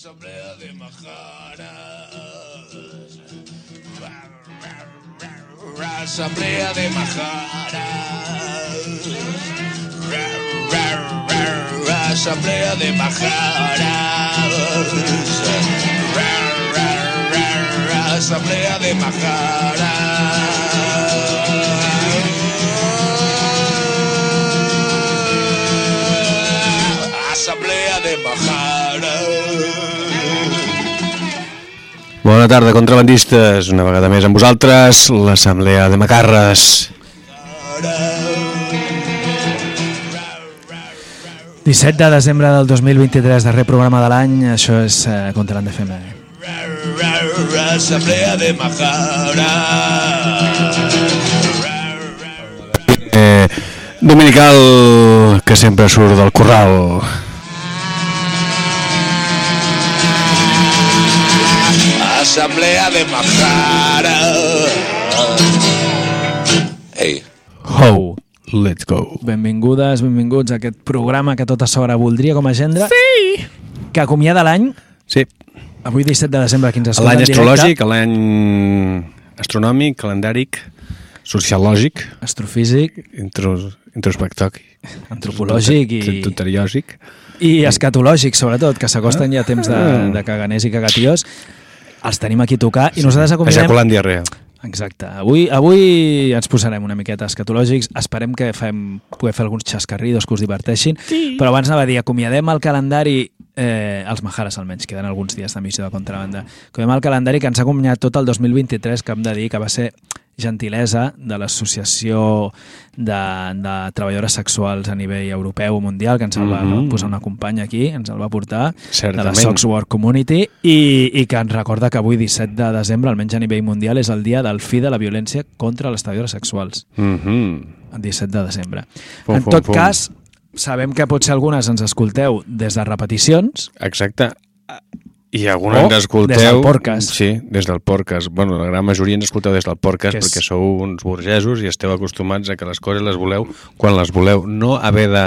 Asamblea de Majaras. Asamblea de Majaras. Asamblea de Majaras. Asamblea de Majaras. Bona tarda, contrabandistes. Una vegada més amb vosaltres, l'Assemblea de Macarres. 17 de desembre del 2023, darrer programa de l'any, això és eh, Contra l'Andefem. Asamblea de Majaras. Eh, dominical que sempre surt del corral. Asamblea de Majaras. Ei, Ho, let's go. Benvingudes, benvinguts a aquest programa que tota s'hora voldria com a gendre. Sí! Que acomiada l'any, Sí, avui 17 de desembre, ens escolta l'any astrològic, l'any astronòmic, calendàric, sociològic, Astrofísic, intros, introspectòquic, antropològic i, tutoriòsic. i escatològic, sobretot, que s'acosten ja temps de, Ah. de caganers i cagatiós. Els tenim aquí a tocar i nosaltres acomiadem... Ejaculant diarrea. Exacte. Avui, avui ens posarem una miqueta escatològics. Esperem que fem, poder fer alguns xascarridos que us diverteixin. Sí. Però abans anava a dir, acomiadem el calendari, eh, els Majares almenys, queden alguns dies d'emissió de contrabanda. Acomiadem el calendari que ens ha acompanyat tot el 2023, que hem de dir que va ser gentilesa de l'Associació de, de Treballadores Sexuals a nivell europeu o mundial, que ens el va Mhm. posar una companya aquí, ens el va portar, de la Certament. Sox Work Community, i, i que ens recorda que avui, 17 de desembre, almenys a nivell mundial, és el dia del fi de la violència contra les treballadores sexuals, Mhm. el 17 de desembre. Fum, en fum, tot fum. cas, sabem que potser algunes ens escolteu des de repeticions, Exacte. I alguna O ens escolteu... des del podcast. Sí, des del podcast. Bueno, la gran majoria ens escolteu des del podcast és- perquè sou uns burgesos i esteu acostumats a que les coses les voleu quan les voleu. No haver de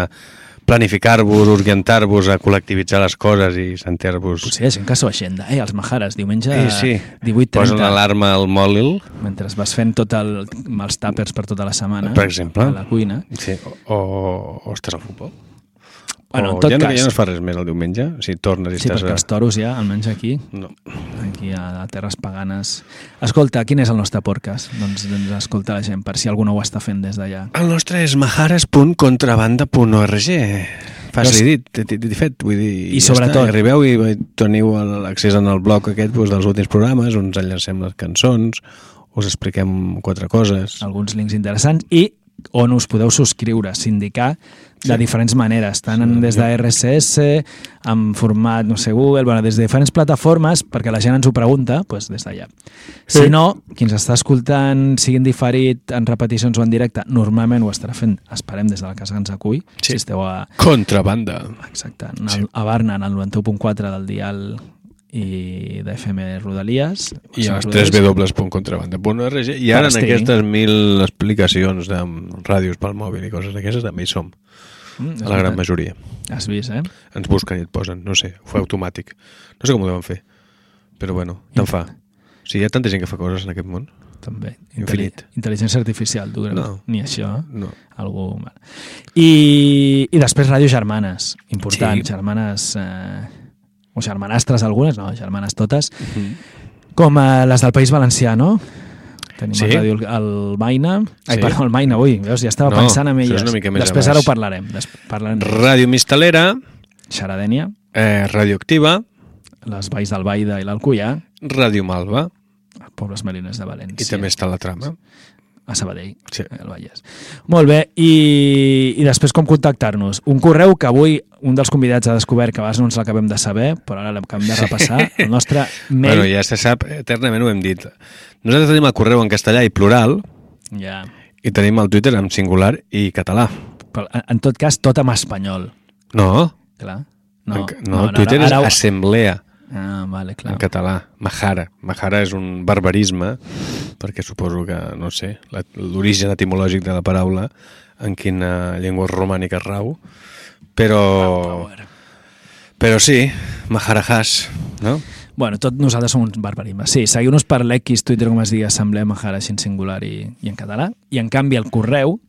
planificar-vos, orientar-vos a col·lectivitzar les coses i sentir-vos... potser gent que s'ho agenda, eh, els Majares, diumenge Sí, sí. 18.30, Posen l'alarma al mòbil, mentre vas fent tot el, els tàpers per tota la setmana, Per exemple. a la cuina. sí. o, o estàs al futbol. Bueno, o en tot ja, no, cas- ja no es fa res més el diumenge, si tornes i Sí, estàs... perquè els toros ja, almenys aquí, No. aquí a, a Terres Paganes. Escolta, quin és el nostre podcast? Doncs, doncs escolta la gent, per si algú no ho està fent des d'allà. El nostre és majares.contrabanda.org Fàcil dit, dit, dit, fet, vull dir... I ja sobretot- Està, arribeu i teniu l'accés en el blog aquest doncs, dels últims programes, on ens enllacem les cançons, us expliquem quatre coses. Alguns links interessants i on us podeu subscriure, sindicar de Sí. diferents maneres, tant en, des de RSS, en format, no sé, Google, bueno, des de diferents plataformes, perquè la gent ens ho pregunta, doncs des d'allà. Si Sí. no, qui ens està escoltant, sigui en diferit, en repeticions o en directe, normalment ho estarà fent, esperem, des de la casa que ens acull, Sí. si esteu a, Contrabanda. Exacte, en el, a Barna, en el 91.4 del dial i d'FM Rodalies. I els Rodalies. www.contrabanda.org i ara en aquestes mil explicacions de ràdios pel mòbil i coses d'aquestes també hi som, Mm, a la gran majoria. Has vist, eh? Ens busquen i et posen, no sé, ho fa automàtic. No sé com ho deuen fer, però bueno, te'n fa. O sigui, hi ha tanta gent que fa coses en aquest món. També. Infinit. Intel·ligència artificial, tu creus? No. Ni això. eh? No. Algú... I, I després Ràdio Germanes, important. Sí. Germanes... Eh, o germanastres algunes, no, germanes totes, Mhm. com eh, les del País Valencià, no? Tenim Sí. el ràdio el, el Maina. Ai, Sí. perdó, el Maina, avui. Veus, ja estava No, pensant en elles. Després ara ho parlarem. Des, parlarem Ràdio Mistalera, Xaradènia, eh, Radioactiva, les Valls del Baida i l'Alcuià, Ràdio Malva, Pobles Marines de València. i també està la trama. a Sabadell, Sí. al Vallès. Molt bé, i, i després com contactar-nos? Un correu que avui un dels convidats ha descobert que abans no ens l'acabem de saber, però ara l'acabem de repassar, el nostre mail... Bueno, ja se sap, eternament ho hem dit. Nosaltres tenim el correu en castellà i plural, ja. i tenim el Twitter en singular i català. Però, en, en tot cas, tot en espanyol, No, clar. no, no, no Twitter és ho- assemblea Ah, vale, clar. en català. Mahara. Mahara és un barbarisme, perquè suposo que, no sé, l'origen etimològic de la paraula, en quina llengua romànica rau, però... Però sí, Maharajas, no? Bueno, tot nosaltres som uns barbarismes. Sí, seguiu-nos per l'X, Twitter, com es digui, Assemblea Majares en singular i, i en català. I en canvi el correu,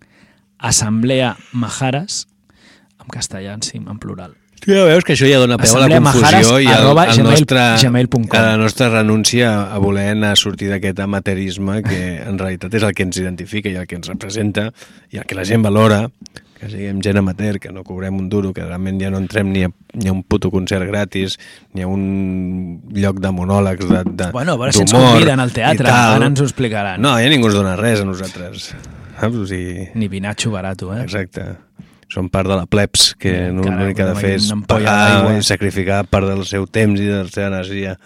Assemblea Majares, en castellà, en, sí, en plural. Tu ja veus que això ja dona peu a la confusió i al, al nostre, a la nostra renúncia a voler anar a sortir d'aquest amateurisme que en realitat és el que ens identifica i el que ens representa i el que la gent valora, que siguem gent amateur, que no cobrem un duro, que realment ja no entrem ni a, ni a un puto concert gratis, ni a un lloc de monòlegs de, de, Bueno, a veure si ens conviden al teatre, ara ens ho explicaran. No, ja ningú ens dona res a nosaltres. Saps? O sigui, Ni vinacho barato, eh? Exacte. Són part de la plebs, que l'únic que ha de fer és pagar i sacrificar part del seu temps i de la seva energia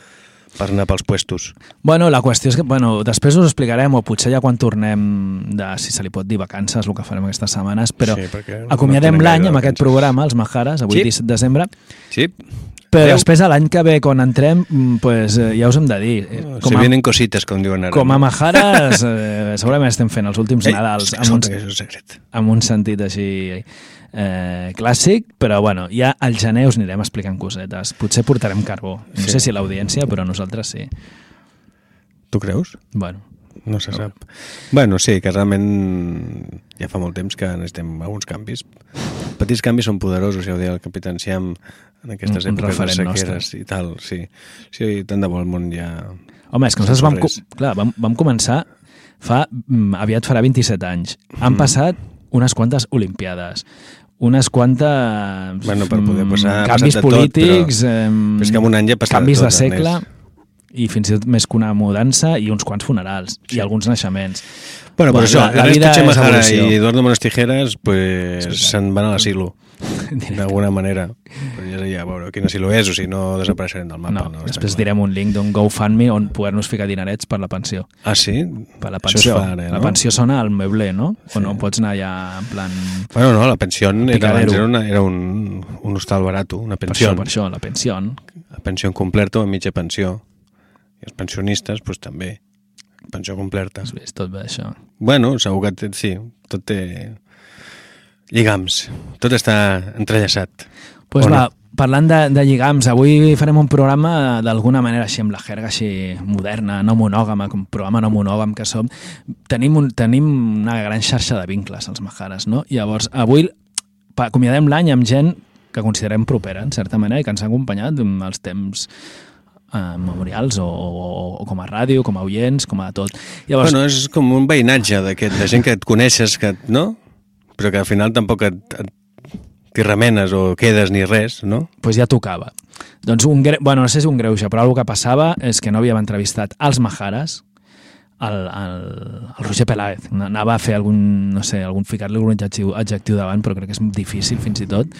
per anar pels puestos. Bueno, la qüestió és que, bueno, després us explicarem, o potser ja quan tornem de, si se li pot dir, vacances, el que farem aquestes setmanes, però Sí, no acomiadem tenim l'any amb aquest programa, els Majares, avui Sí. 17 de desembre, Sí? però Adéu. després l'any que ve, quan entrem, mm, pues, eh, ja us hem de dir, eh, Com com Se a, vienen cosites, com diuen ara. com a no? Majares eh, segurament estem fent els últims Ei, Nadals amb un, amb un sentit així eh, clàssic, però bueno, ja al gener us anirem explicant cosetes. Potser portarem carbó. No Sí. sé si l'audiència, però nosaltres sí. Tu creus? Bueno, No se sap. Bueno, sí, que realment ja fa molt temps que necessitem alguns canvis. Petits canvis són poderosos, ja ho deia el Capitán Siam, en aquestes Un- un èpoques de sequeres i tal, sí. Sí, tant de bo el món ja... Home, és que nosaltres vam, res. clar, vam, vam començar fa, mm, aviat farà 27 anys. Han Mm. passat unes quantes olimpiades, unes quantes Bueno, per poder mm, passar- ha canvis passat de tot, polítics, però- però és que en un any ja passa de canvis tot, de segle Ernest. i fins i tot més que una mudança i uns quants funerals Sí. i alguns naixements. Bueno, per Bueno, això, la- la vida és evolució. i Eduardo Manos Tijeras pues, se'n van a l'asilo, Directe. D'alguna manera. Però ja, ja a veure quin asilo és, o si no desapareixerem del mapa. No, No, després direm un link d'un GoFundMe on poder-nos ficar dinerets per la pensió. Ah, sí? Per la pensió. ara, La no? pensió sona al meuler, no? Sí. O no pots anar ja en plan... Bueno, no, la pensió era, era, una, era un, un hostal barato, una Per pensió. això, per això, la pensió. La pensió completa o mitja pensió. I els pensionistes, pues, també. Pensió completa. Vist tot bé, això. Bueno, segur que sí, tot té lligams. Tot està entrellaçat. pues O no? va, parlant de, de lligams, avui farem un programa d'alguna manera així amb la jerga així moderna, no monògama, com programa no monògam que som. Tenim, un, tenim una gran xarxa de vincles, els Majares, no? Llavors, avui acomiadem l'any amb gent que considerem propera, en certa manera, i que ens ha acompanyat els temps eh, memorials o, o, o com a ràdio, com a oients, com a tot. Llavors, Bueno, és com un veïnatge d'aquest, de gent que et coneixes, que, no? Però que al final tampoc et, et t'hi remenes o quedes ni res, no? pues ja tocava. Doncs un greu, bueno, no sé si un greuge, però el que passava és que no havíem entrevistat als Majares, el, el, el Roger Peláez. Anava a fer algun, no sé, algun ficar-li algun adjectiu, adjectiu davant, però crec que és difícil fins i tot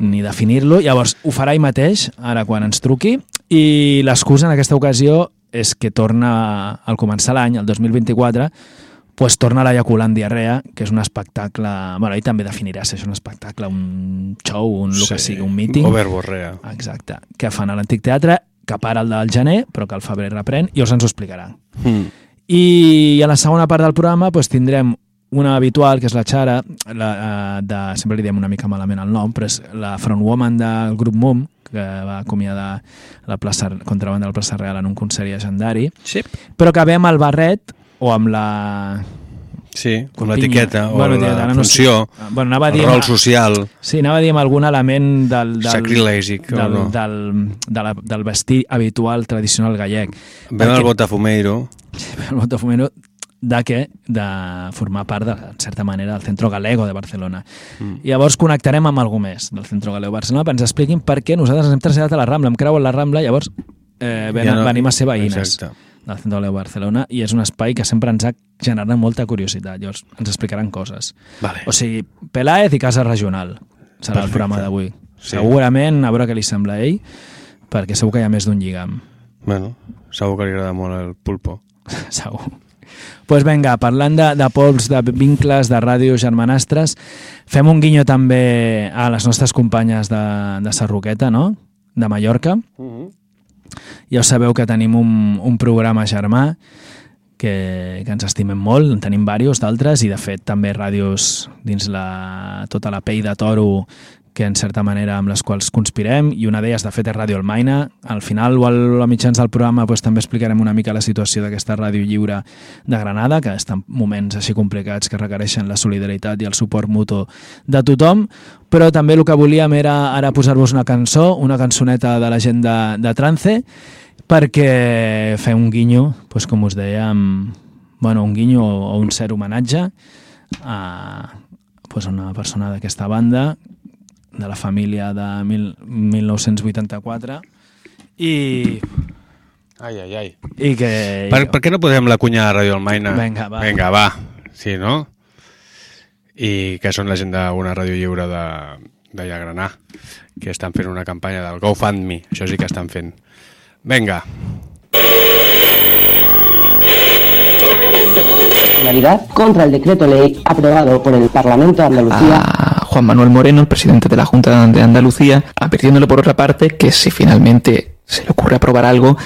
ni definir-lo. Llavors, ho farà ell mateix, ara quan ens truqui, i l'excusa en aquesta ocasió és que torna, al començar l'any, el 2024, pues torna l'eyacular en diarrea, que és un espectacle... Bueno, ell també definirà si és un espectacle, un show, un, el que sigui, un meeting. O verborrea. Exacte. Que fan a l'Antic Teatre, que para el del gener, però que el febrer reprèn, i us ens ho explicarà. Mm. I a la segona part del programa pues, tindrem una habitual, que és la Xara, la, eh, de, sempre li diem una mica malament el nom, però és la frontwoman del grup MUM, que va acomiadar la plaça, contrabanda del plaça Real en un concert llegendari, Sí. però que ve amb el barret o amb la... Sí, com Pinya. l'etiqueta o Bueno, la no sé. funció, Bueno, anava a el dir... rol social, Sí, anava a dir amb algun element del, del, sacrilègic o del, no. del, de la, del vestir habitual tradicional gallec. Ven Perquè- el Botafumeiro, el Botafumeiro de què? De formar part, de, en certa manera, del Centro Galego de Barcelona. Mm. Llavors connectarem amb algú més del Centro Galego de Barcelona perquè ens expliquin per què nosaltres ens hem traslladat a la Rambla, hem creuat la Rambla, llavors eh, ven, Ja no- venim a ser veïnes Exacte. Del Centro Galego de Barcelona i és un espai que sempre ens ha generat molta curiositat. Llavors ens explicaran coses. Vale. O sigui, Peláez i Casa Regional serà el Perfecte. programa d'avui. Sí. Segurament, a veure què li sembla a ell, perquè segur que hi ha més d'un lligam. Bueno, segur que li agrada molt el pulpo. segur. pues vinga, parlant de, de pols, de vincles, de ràdios germanastres, fem un guinyo també a les nostres companyes de, de Sarroqueta, no?, de Mallorca. Ja sabeu que tenim un, un programa germà que, que ens estimem molt, en tenim diversos d'altres i de fet també ràdios dins la, tota la pell de toro que en certa manera amb les quals conspirem. I una d'elles de fet és Ràdio Almaina. Al final o a mitjans del programa pues, també explicarem una mica la situació d'aquesta ràdio lliure de Granada que està en moments així complicats que requereixen la solidaritat i el suport mutu de tothom. Però també el que volíem era ara posar-vos una cançó una cançoneta de la gent de, de Trance perquè fer un guinyo pues, com us deia amb, bueno, un guinyo o un cert homenatge a pues, una persona d'aquesta banda, de la família de mil, 1984, i, Ai, ai, ai. i que... Per, per què no posem la cunya de Radio Almaina? Vinga, va. Vinga, va. Sí, no? I que són la gent d'una ràdio lliure de, de Llagranà, que estan fent una campanya del GoFundMe. Això sí que estan fent. Vinga. Finalidad contra el decreto ley aprobado por el Parlamento de Andalucía. a Juan Manuel Moreno, el presidente de la Junta de Andalucía, advirtiéndole por otra parte que si finalmente se le ocurre aprobar algo,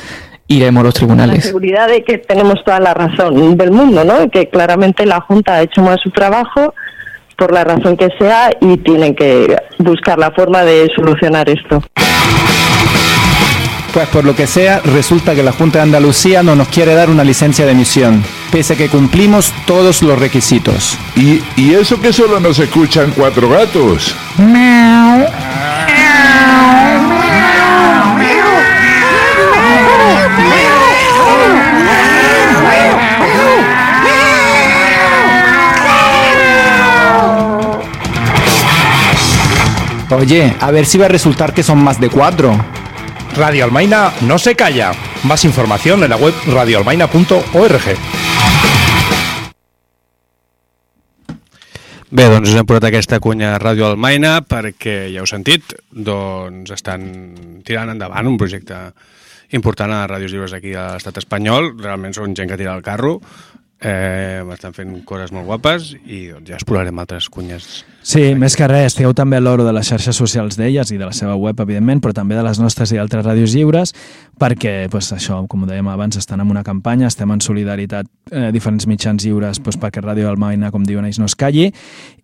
iremos a los la tribunales. seguridad de que tenemos toda la razón del mundo, ¿no? Que claramente la Junta ha hecho mal su trabajo por la razón que sea y tienen que buscar la forma de solucionar esto. Pues por lo que sea, resulta que la Junta de Andalucía no nos quiere dar una licencia de emisión, pese a que cumplimos todos los requisitos. ¿Y, y eso que solo nos escuchan cuatro gatos? Oye, a ver si va a resultar que son más de cuatro. Radio Almaina no se calla. Más información en la web radioalmaina.org. Bé, doncs us hem posat aquesta cunya a Ràdio Almaina perquè, ja heu sentit, doncs estan tirant endavant un projecte important a ràdios lliures aquí a l'estat espanyol. Realment són gent que tira el carro, eh, estan fent coses molt guapes i doncs, ja explorarem altres cunyes. Sí, més que res, estigueu també a l'oro de les xarxes socials d'elles i de la seva web, evidentment, però també de les nostres i altres ràdios lliures, perquè, pues, això, com ho dèiem abans, estan en una campanya, estem en solidaritat eh, diferents mitjans lliures pues, perquè Ràdio Almaina, com diuen ells, no es calli,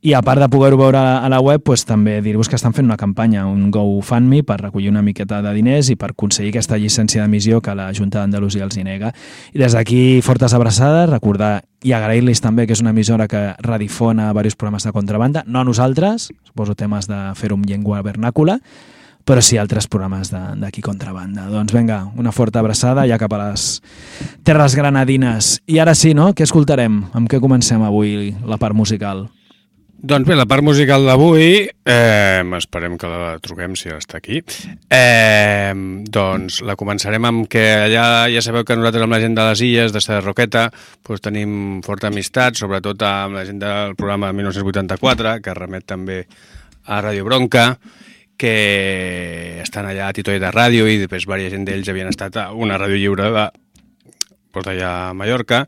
i a part de poder-ho veure a la web, pues, també dir-vos que estan fent una campanya, un GoFundMe, per recollir una miqueta de diners i per aconseguir aquesta llicència d'emissió que la Junta d'Andalusia els hi nega. I des d'aquí, fortes abraçades, recordar i agrair-los també que és una emissora que radifona diversos programes de contrabanda, no nosaltres, suposo temes de fer-ho en llengua vernàcula, però sí altres programes d'aquí contrabanda. Doncs vinga, una forta abraçada ja cap a les terres granadines. I ara sí, no? Què escoltarem? Amb què comencem avui la part musical? Doncs bé, la part musical d'avui, eh, esperem que la truquem si està aquí, eh, doncs la començarem amb que allà ja sabeu que nosaltres amb la gent de les Illes, de Serra Roqueta, doncs tenim forta amistat, sobretot amb la gent del programa 1984, que remet també a Ràdio Bronca, que estan allà a Titoia de Ràdio i després diversa gent d'ells havien estat a una ràdio lliure de pues allà a Mallorca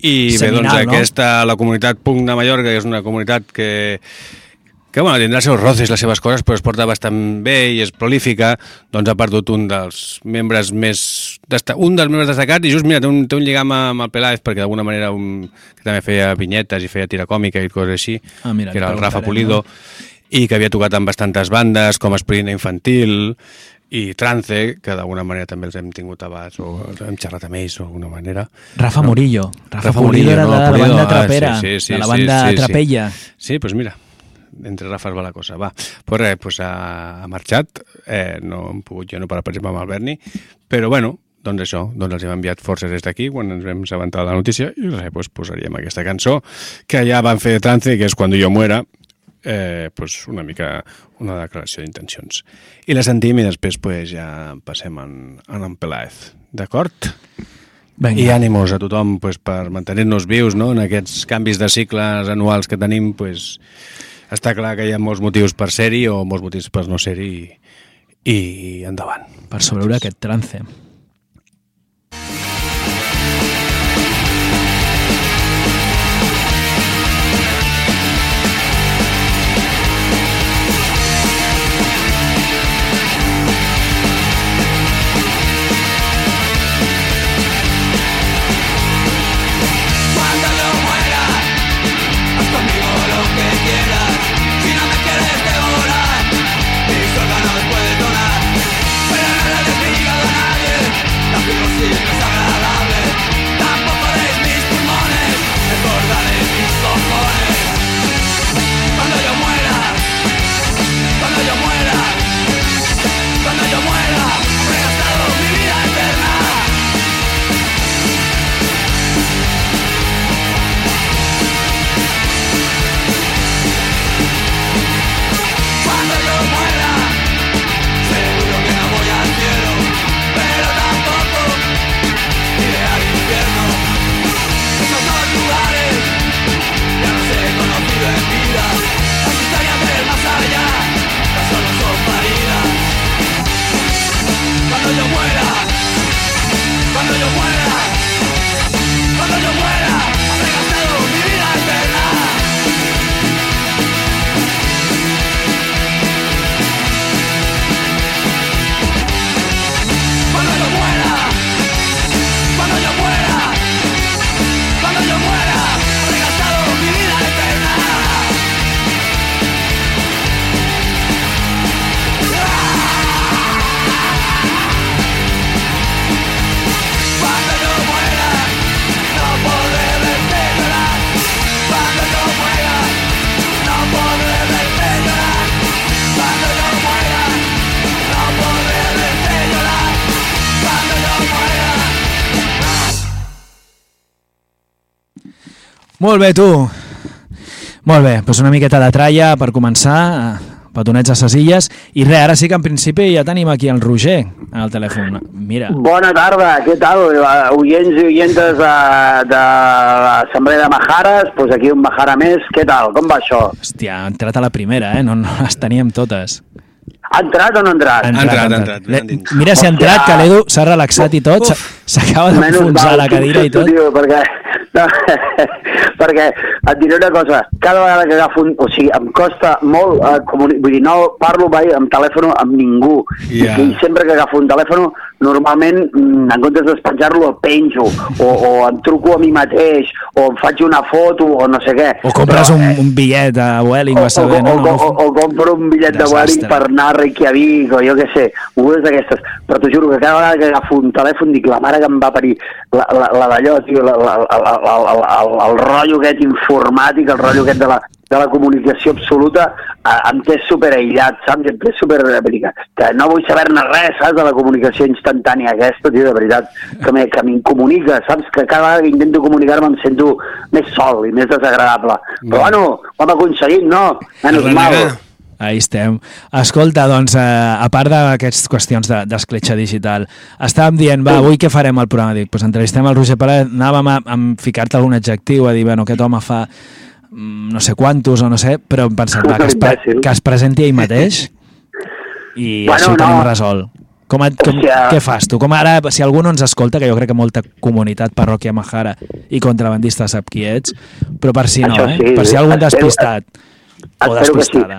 i bé, Seminal, doncs no? aquesta, la comunitat punk de Mallorca, que és una comunitat que, que bueno, tindrà els seus roces, les seves coses, però es porta bastant bé i és prolífica, doncs ha perdut un dels membres més... Un dels membres destacats i just, mira, té un, té un lligam amb el Peláez perquè d'alguna manera un, que també feia vinyetes i feia tira còmica i coses així, Ah, mira, que era el Rafa preguntarem, Pulido, i que havia tocat amb bastantes bandes, com Esprina Infantil i Trance, que d'alguna manera també els hem tingut abans, o hem xerrat amb ells d'alguna manera. Rafa No. Murillo. Rafa, Rafa Murillo, Murillo, era no, de la banda ah, trapera, sí, sí, sí, de la sí, banda sí, sí. Trapella. Sí, pues mira, entre Rafas va la cosa, va. Pues res, pues ha, ha marxat, eh, no hem pogut jo no parar, per exemple, amb el Berni, però bueno, doncs això, doncs els hem enviat forces des d'aquí quan ens vam assabentar de la notícia i res, pues posaríem aquesta cançó que ja van fer de trance, que és Cuando yo muera, eh, pues una mica una declaració d'intencions. I la sentim i després pues, ja passem en, en, en Peláez, d'acord? I ànimos a tothom pues, per mantenir-nos vius no? en aquests canvis de cicles anuals que tenim. Pues, està clar que hi ha molts motius per ser-hi o molts motius per no ser-hi i, i endavant. Per sobreviure aquest trance. Molt bé, tu. Molt bé, doncs una miqueta de tralla per començar, eh, petonets a ses illes, i res, ara sí que en principi ja tenim aquí el Roger al telèfon. Mira, Bona tarda, què tal? Eh, Oients i oientes de, de l'Assemblea de Majares, doncs aquí un Majara més, què tal? Com va això? hòstia, ha entrat a la primera, eh? No, no les teníem totes. Ha entrat o no ha entrat? Ha Ha entrat, ha entrat, Le- endins. Mira si ha entrat, que l'Edu s'ha relaxat i tot, s'acaba d'enfonsar la cadira i tot. Tio, perquè, no, perquè et diré una cosa, cada vegada que agafo un... O sigui, em costa molt, eh, comuni... vull dir, no parlo mai amb telèfon amb ningú. Ja. I sempre que agafo un telèfon, normalment, mm, en comptes despenjar-lo, el penjo, o, o em truco a mi mateix, o em faig una foto, o no sé què. O compres Però, un, eh, un bitllet a Vueling, o, saber, o, no? o, no, o, o compro un bitllet de Desastre. Vueling per anar a Reykjavik o jo què sé, algunes d'aquestes però t'ho juro que cada vegada que agafo un telèfon dic la mare que em va parir la, la, la d'allò, tio, la, la, la, la, la, el, el, el rotllo aquest informàtic el rotllo aquest de la, de la comunicació absoluta em té super aïllat, saps? Em té super... Que, no vull saber-ne res, saps? De la comunicació instantània aquesta, tio, de veritat, que me- que m'incomunica, saps? Que cada vegada que intento comunicar-me em sento més sol i més desagradable. Però bueno, ho hem aconseguit, no? Menys mal. Ahí estem. Escolta, doncs, eh, a part d'aquestes qüestions de- d'escletxa digital, estàvem dient, va, avui què farem al programa? Dic, pues entrevistem el Roger Palet, anàvem a, a ficar-te algun adjectiu, a dir, bueno, aquest home fa no sé quantos o no sé, però hem pensat, va, que es, pre Imbècil. que es presenti ell mateix i Bueno, així ho no. tenim resolt. Com, et, com, Hòstia. què fas tu? Com ara, si algú no ens escolta, que jo crec que molta comunitat parròquia Mahara i contrabandista sap qui ets, però per si no, eh? sí, per si algun espero- despistat o Espero sí. despistada.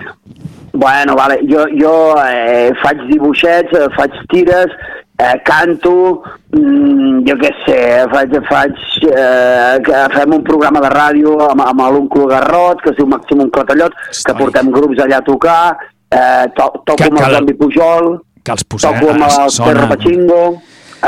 Bueno, vale. jo, jo eh, faig dibuixets, eh, faig tires, eh, canto, mm, jo què sé, faig, faig eh, que fem un programa de ràdio amb, amb l'oncle Garrot, que es diu Màximum Clatallot, que portem grups allà a tocar, eh, to, toco Que- amb el Jordi Pujol, que els posem, toco amb el sona. Perro Pachingo,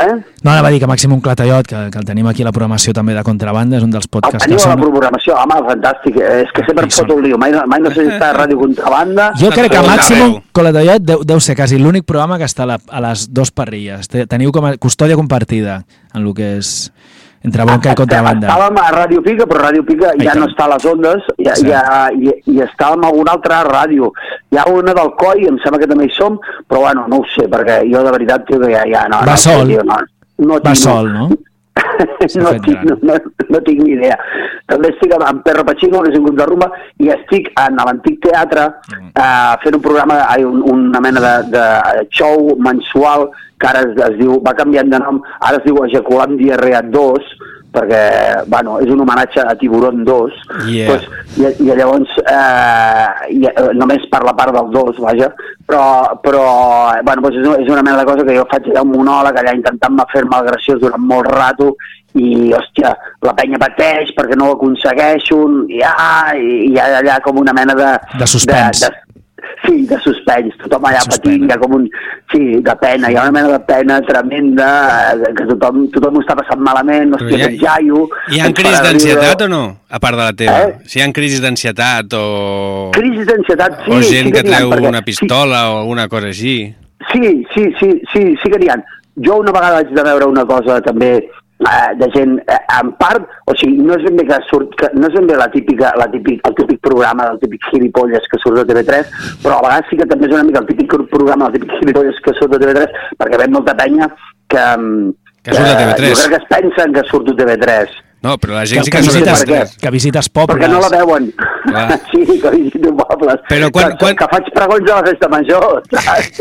eh? No, anava a dir que Màxim un Clatallot, que, que el tenim aquí a la programació també de Contrabanda, és un dels El podcasts que teniu a la programació, home, fantàstic, és que sempre em un lío, mai, no- mai no sé si està a Ràdio Contrabanda, Jo crec que Màxim arreu. Clatallot deu, deu ser quasi l'únic programa que està a, la, a les dos parrilles. Te- Teniu com a custòdia compartida en el que és entre bronca i contrabanda. Estàvem a Ràdio Pica, però Ràdio Pica ja no està a les ondes, ja, Cert. ja, i, i estàvem a una altra ràdio. Hi ha una del COI, em sembla que també hi som, però bueno, no ho sé, perquè jo de veritat tio, ja, ja no... Va no, sol. Tio, no, no Va tinc, sol, no? No, tinc, no, no, no tinc ni idea. També estic amb, amb Perro Pachingo, que és un grup de rumba, i estic en l'antic teatre Mm. eh, fent un programa, ai, un, una mena de, de show mensual que ara es, es diu, va canviant de nom, ara es diu Ejaculant Diarrea 2, perquè, bueno, és un homenatge a Tiburon 2, Yeah. doncs, i, i llavors eh, i, eh, només per la part del 2, vaja, però, però eh, bueno, doncs és, una, és una mena de cosa que jo faig allà un monòleg allà intentant-me fer-me el graciós durant molt rato i, hòstia, la penya pateix perquè no ho aconsegueixo i, ah, i, i hi ha allà com una mena de... De suspens. De, de, sí, de suspens, tothom allà Suspens. patint, hi ha com un... Sí, de pena, hi ha una mena de pena tremenda, eh, que tothom, tothom ho està passant malament, hòstia, hi ha- aquest jaio... Hi ha crisis d'ansietat o no? A part de la teva. Eh? Si hi ha crisis d'ansietat o... Crisis d'ansietat, sí. o sí gent que n'hi ha, treu perquè- una pistola o alguna cosa així. Sí, sí, sí, sí, sí que n'hi ha. Jo una vegada vaig de veure una cosa també de gent, eh, en part, o sigui, no és ben bé que surt, que no és ben bé la típica, la típic, el típic programa del típic gilipolles que surt de TV3, però a vegades sí que també és una mica el típic programa del típic gilipolles que surt de TV3, perquè ve molta penya que, mm, Que surt de TV3. jo crec que es pensen que surt de TV3. No, però la gent Que, sí que, que surt de visites, per que visites pobles. Perquè no la veuen. Clar. Sí, que visito pobles. Però quan- que, quan- que faig pregons a la festa major?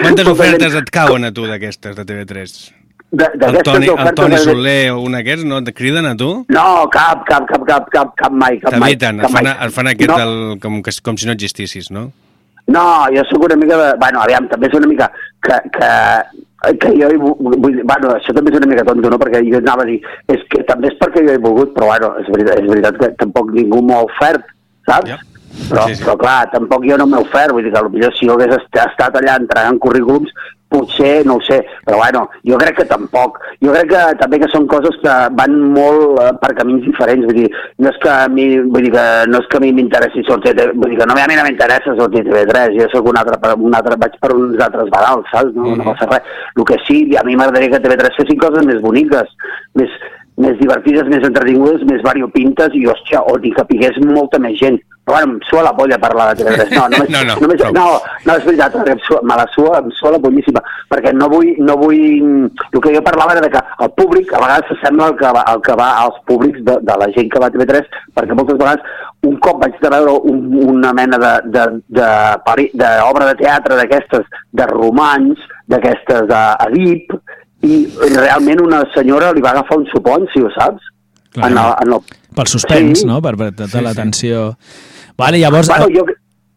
Quantes Molta ofertes et cauen a tu d'aquestes, de TV3? De- El d'aquestes Toni, el ofertes Toni de- Soler o un d'aquests no et criden a tu? No, cap, cap, cap, cap, cap, cap mai, cap mai. T'eviten, et fan, et fan aquest no, del, com, que, com si no existissis, no? no, jo sóc una mica de... Bueno, aviam, també és una mica que, que, que jo he, vu- vull, bueno, això també és una mica tonto, no? Perquè jo anava a dir, és que també és perquè jo he volgut, però bueno, és veritat, és veritat que tampoc ningú m'ho ha ofert, saps? Ja. Però, Sí, sí. però clar, tampoc jo no m'he ofert, vull dir que potser si jo hagués est- estat allà entregant currículums, potser, no ho sé, però bueno, jo crec que tampoc. Jo crec que també que són coses que van molt eh, per camins diferents, vull dir, no és que a mi, vull dir que no és que a mi m'interessi sortir, vull dir que no, a mi no m'interessa sortir a TV3, jo sóc un altre, un altre, vaig per uns altres badals, saps? No, no passa res. El que sí, a mi m'agradaria que TV3 fessin coses més boniques, més, més divertides, més entretingudes, més variopintes i, hòstia, on hi capigués molta més gent. Però bueno, em sua la polla parlar de TV3. No, només, No, no, només, no, no, és veritat, me la sua, em sua la pollíssima, perquè no vull, no vull... El que jo parlava era de que el públic a vegades s'assembla al que, va, al que va als públics de, de la gent que va a TV3, perquè moltes vegades un cop vaig de veure un, una mena de, de, de, pari- d'obra de teatre d'aquestes, de romans, d'aquestes d'Edip, i realment una senyora li va agafar un suponcio, saps? Clar. En el, en el... Pel suspens, Sí. no? Per, per tota l'atenció... Vale, llavors... Bueno, jo,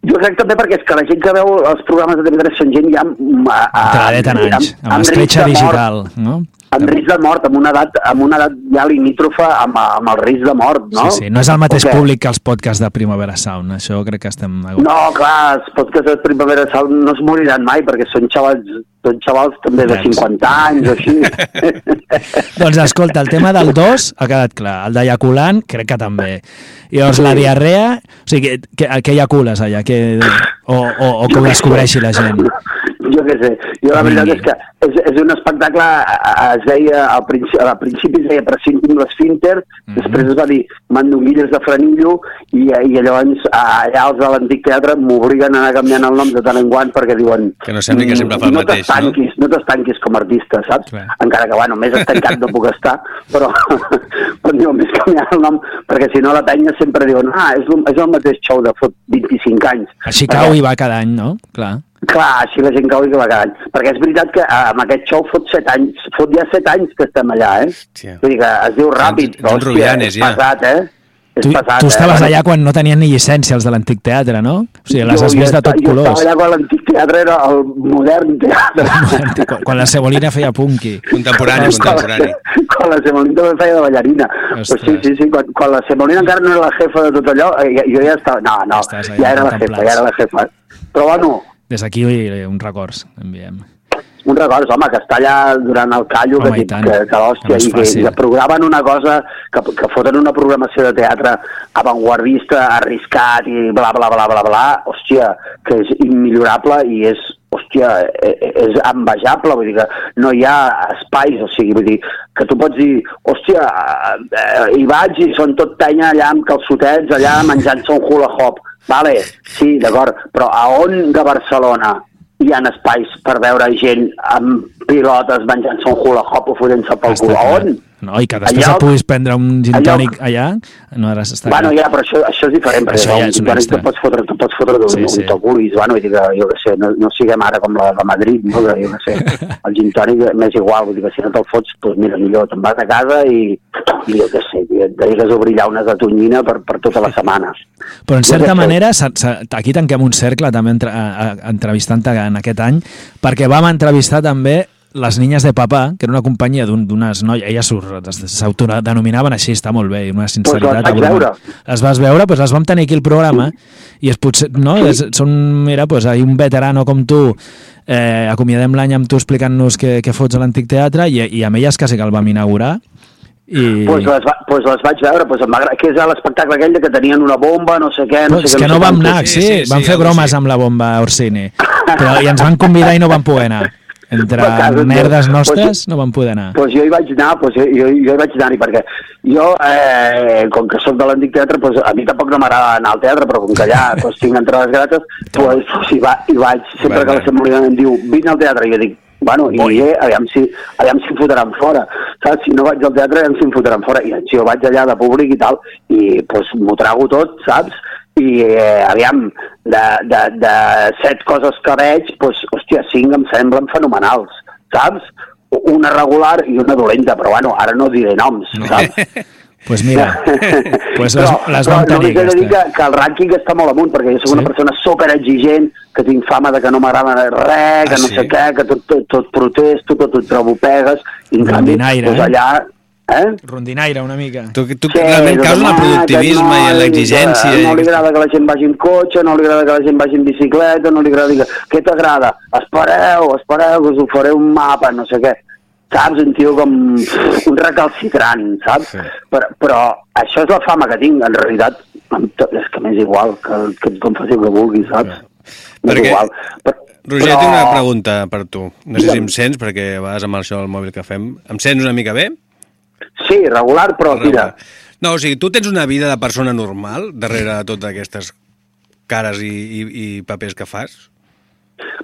jo crec també perquè és que la gent que veu els programes de TV3 són gent ja... mm, a- a- Entradeta en anys, amb l'escletxa de mort, digital, no? Amb risc de mort, amb una edat, amb una edat ja limítrofa amb, amb el risc de mort, no? Sí, sí, no és el mateix O què? públic que els podcasts de Primavera Sound, això crec que estem... No, clar, els podcasts de Primavera Sound no es moriran mai perquè són xavals, són xavals també de Nens. 50 anys o així. Doncs escolta, el tema del 2 ha quedat clar, el d'eyaculant crec que també. I llavors la diarrea, o sigui, que, que, que eyacules allà, que, o, o, o que ho descobreixi la gent. Jo què sé, jo la veritat és que és, és un espectacle, a- a- es deia, al principi, al principi es deia Prescindim l'Esfínter, Mhm. després es va dir Mandonguilles de Frenillo, i, i llavors a- allà els de l'antic teatre m'obliguen a anar canviant el nom de tant en quant perquè diuen... Que no sembli que sempre fa el no mateix, no?" t'estanquis, no? t'estanquis com a artista, saps? Clar. Encara que, bueno, més estancat no puc estar, però quan diuen més canviar el nom, perquè si no la penya sempre diuen ah, és, és el mateix show de fot 25 anys. A Chicago hi va cada any, no? Clar. Clar, així la gent cau i que va cada any. Perquè és veritat que eh, amb aquest show fot set anys, fot ja set anys que estem allà, eh? Hòstia. Vull dir que es diu ràpid, però hòstia, Rubianes, és ja. pesat, eh? És Tu, pesat, tu estaves eh? allà quan no tenien ni llicència els de l'antic teatre, no? O sigui, les Jo- has jo vist de tot Jo colors. estava allà quan l'antic teatre era el modern teatre. Quan, quan la Cebolina feia punky. Contemporani, Quan- contemporani. Quan la Semolina també feia de ballarina. Ostres. Pues sí, sí, sí, quan, quan la Semolina encara no era la jefa de tot allò, eh, ja- jo ja estava... No, no, allà ja era la jefa, ja era la jefa. Però bueno, Des d'aquí eh, un records, enviem. un record, home, que està allà durant el callo, Home, que, tant. que, que, l'hòstia, no i que, programen una cosa, que, que foten una programació de teatre avantguardista, arriscat i bla, bla, bla, bla, bla, hòstia, que és immillorable i és, hòstia, eh, eh, és envejable, vull dir que no hi ha espais, o sigui, vull dir, que tu pots dir, hòstia, eh, hi vaig i són tot penya allà amb calçotets, allà menjant-se un hula hop. Vale, sí, d'acord, però a on de Barcelona hi ha espais per veure gent amb pilotes menjant-se un hula hop o fotent-se pel cul? A on? No, i que després Allò- et puguis prendre un gin tònic allà, no ara s'està... Bueno, ja, però això, això és diferent, perquè Això ja un és un gin tònic extra. te pots fotre, te pots fotre Sí, sí, sí. un vulguis, bueno, vull dir que, jo què sé, no, no siguem ara com la de Madrid, no? que jo què sé, el gin tònic m'és igual, vull dir que si no te'l fots, doncs mira, millor te'n vas a casa i, i jo què sé, et dediques a obrir llaunes de tonyina per, per tota la setmana. Però en certa manera, aquí tanquem un cercle també entre, entrevistant-te en aquest any, perquè vam entrevistar també les Niñas de Papà, que era una companyia d'un- d'unes noies, elles surt- s'autodenominaven així, està molt bé, i una sinceritat. les vaig veure. Les vas veure, doncs les vam tenir aquí al programa, i és potser, no? És, són, mira, doncs, un veterano com tu, eh, acomiadem l'any amb tu explicant-nos què, què fots a l'Antic Teatre, i, i amb elles quasi que el vam inaugurar, i... Pues les, va, pues les vaig veure, pues em va agradar, que és l'espectacle aquell de que tenien una bomba, no sé què, no Pues sé què. que no sé vam anar, sí, Sí, sí, sí, van sí, fer bromes així. amb la bomba Orsini, però i ens van convidar i no vam poder anar. Entre casa, merdes pues, nostres no vam poder anar. Pues jo hi vaig anar, pues jo, jo, jo hi vaig anar-hi, perquè jo, eh, com que sóc de l'antic teatre, pues a mi tampoc no m'agrada anar al teatre, però com que allà pues, tinc entrades gratis, pues, pues hi, va, hi vaig, sempre que la Semolina em diu, vine al teatre, i jo dic, bueno, i eh, aviam si, aviam si em fotran fora, saps? Si no vaig al teatre, aviam si em fotran fora. I si jo vaig allà de públic i tal, i pues, m'ho trago tot, saps? I eh, aviam, de, de, de set coses que veig, pues, hòstia, cinc em semblen fenomenals, saps? Una regular i una dolenta, però bueno, ara no diré noms, saps? pues mira, pues les, les vam tenir només he de dir que, que el rànquing està molt amunt, perquè jo soc una Sí? persona super exigent, que tinc fama de que no m'agrada res, que Ah, no sí? sé què, que tot, tot, tot protesto, que tot trobo pegues, i en canvi, doncs eh? allà... Eh? Rondinaire una mica. Tu, tu Sí, realment caus en el productivisme que i en no, l'exigència. No li agrada que la gent vagi en cotxe, no li agrada que la gent vagi en bicicleta, no li agrada... que- Què t'agrada? Espereu, espereu, que us ho faré un mapa, no sé què. Saps? Un tio com un recalcitrant, saps? Sí. Però, però això és la fama que tinc, en realitat, em to- és que m'és igual, que, que tothom faci el que vulgui, saps? M'és Perquè- igual. Però, Roger, tinc una pregunta per tu. No sé si em sents, perquè a vegades amb això del mòbil que fem... Em sents una mica bé? Sí, regular, però tira. No, o sigui, tu tens una vida de persona normal darrere de totes aquestes cares i, i, i papers que fas?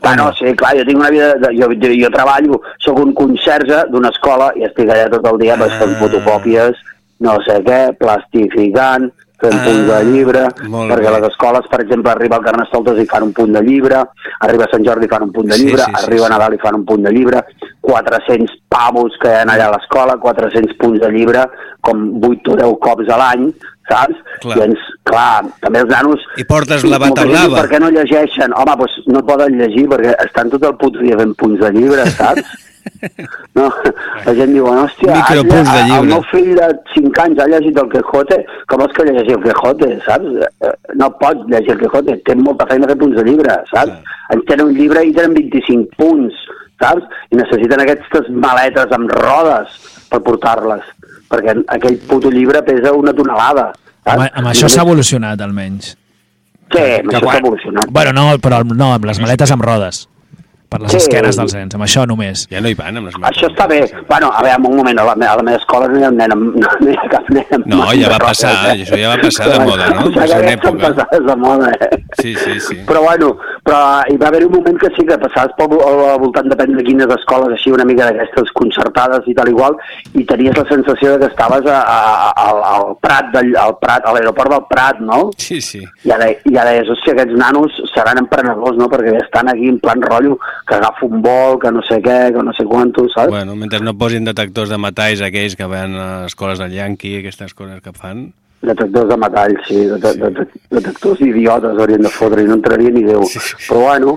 Bueno, sí, clar, jo tinc una vida... De, jo, jo, jo treballo, sóc un conserge d'una escola i estic allà tot el dia ah. fent fotocòpies, no sé què, plastificant, fent ah, punts de llibre, perquè a les escoles, per exemple, arriba el Carnestoltes i fan un punt de llibre, arriba Sant Jordi i fan un punt de llibre, Sí, sí, sí, arriba sí. Nadal i fan un punt de llibre, 400 pavos que hi ha allà a l'escola, 400 punts de llibre, com 8 o 10 cops a l'any, saps? Clar. I ens, clar, també els nanos... I portes la bata blava. Per què no llegeixen? Home, doncs no poden llegir perquè estan tot el puto dia fent punts de llibre, saps? No, la gent diu, hòstia, has Micropunts de llibre. el meu fill de 5 anys ha llegit el Quijote, com vols que llegeixi el Quijote, saps? Eh, No pots llegir el Quijote, té molta feina fer punts de llibre, saps? Ens tenen un llibre i tenen 25 punts, saps? I necessiten aquestes maletes amb rodes per portar-les, perquè aquell puto llibre pesa una tonelada. Saps? Amb, amb això s'ha evolucionat, almenys. Sí, amb això s'ha evolucionat. Bueno, no, però no, amb les maletes amb rodes. Per les Sí. esquenes dels nens, amb això només. Ja no hi van amb les Això està bé. Bueno, a veure, un moment, a la, me- a la meva escola no hi ha un nen amb, no, no hi ha cap nen amb No, mans ja va passar, eh? això ja va passar de moda, no? Ja Va època. passades de moda, eh? Sí, sí, sí. Però bueno, però hi va haver un moment que sí que passaves pel al voltant depèn de quines escoles així una mica d'aquestes concertades i tal igual i tenies la sensació de que estaves a, a, a, al, Prat del, al Prat, a l'aeroport del Prat, no? Sí, sí. Ja, de, ja deies, hòstia, aquests nanos seran emprenedors, no? Perquè estan aquí en plan rotllo que agafa un vol, que no sé què, que no sé quanto, saps? Bueno, mentre no posin detectors de metalls aquells que van a les escoles del Yankee, aquestes coses que fan... Detectors de metall, sí, det det detectors idiotes haurien de fotre i no entraria ni Déu. Però bueno,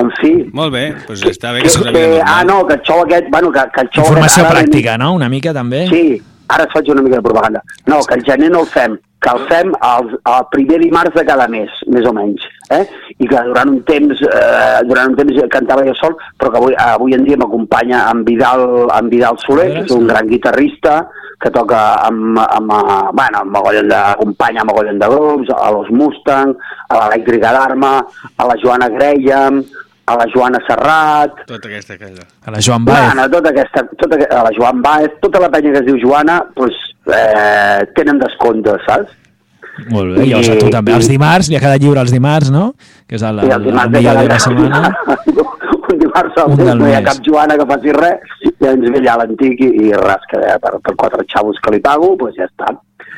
en fi... Molt bé, doncs està bé Que, que que, vida ah, no, que el xou aquest... Bueno, que, que el xou Informació aquest, ara pràctica, no? Una mica, també? Sí, ara et faig una mica de propaganda. No, que el gener no el fem, que el fem el, el primer dimarts de cada mes, més o menys. Eh? I que durant un temps eh, durant un temps cantava jo sol, però que avui, avui en dia m'acompanya en Vidal, en Vidal Soler, que és un gran guitarrista, que toca amb, amb, eh, bueno, amb mogollon de, acompanya amb mogollon de grups, a los Mustang, a l'Elèctrica d'Arma, a la Joana Graham, a la Joana Serrat, Tota aquesta aquella. A la Joan Baez. Bueno, tota aquesta, tota, a la Joan Baez, tota la penya que es diu Joana, doncs, eh, tenen descompte, saps? Molt bé, llavors a tu també. Els dimarts, li ha quedat lliure els dimarts, no? Que és el, I el, el el, dimarts de millor cada dia de la setmana. un dimarts al mes no hi ha cap Joana que faci res i ens ve allà l'antic i, i res, que eh, per, per quatre xavos que li pago, doncs ja està.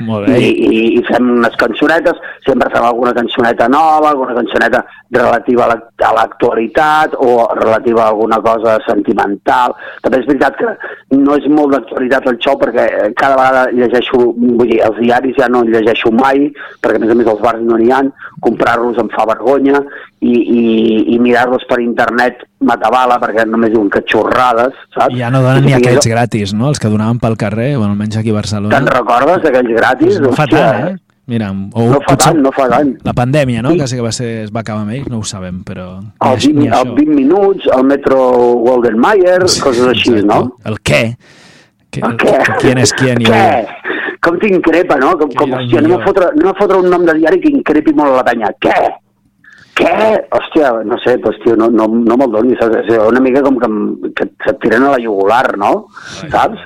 Molt I, bé. i, i fem unes cançonetes, sempre fem alguna cançoneta nova, alguna cançoneta relativa a l'ac- a l'actualitat o relativa a alguna cosa sentimental. També és veritat que no és molt d'actualitat el show perquè eh, cada vegada llegeixo, vull dir, els diaris ja no llegeixo mai, perquè a més a més els bars no n'hi ha, comprar-los em fa vergonya i, i, i mirar-los per internet m'atabala perquè només diuen que xorrades, saps? I ja no donen I ni si aquests jo- gratis, no? Els que donaven pel carrer, bueno, almenys aquí a Barcelona. Te'n recordes d'aquells gratis? No fa tant, eh? Mira, o No fa tant, no fa tant. La pandèmia, no? Que sí que va ser, es va acabar amb ells, no ho sabem, però... El així- 20, ni el això. 20 minuts, el metro Golden Mayer, coses així, no? El què? Que, El què? Quién és quién? i Què? Com t'increpa, no? Com, com, hòstia, anem a, fotre, anem a fotre un nom de diari que increpi molt a la penya. Què? Què? Hòstia, no sé, doncs, tio, no, no, no me'l donis. saps? És una mica com que, que se't tiren a la jugular, no? Saps?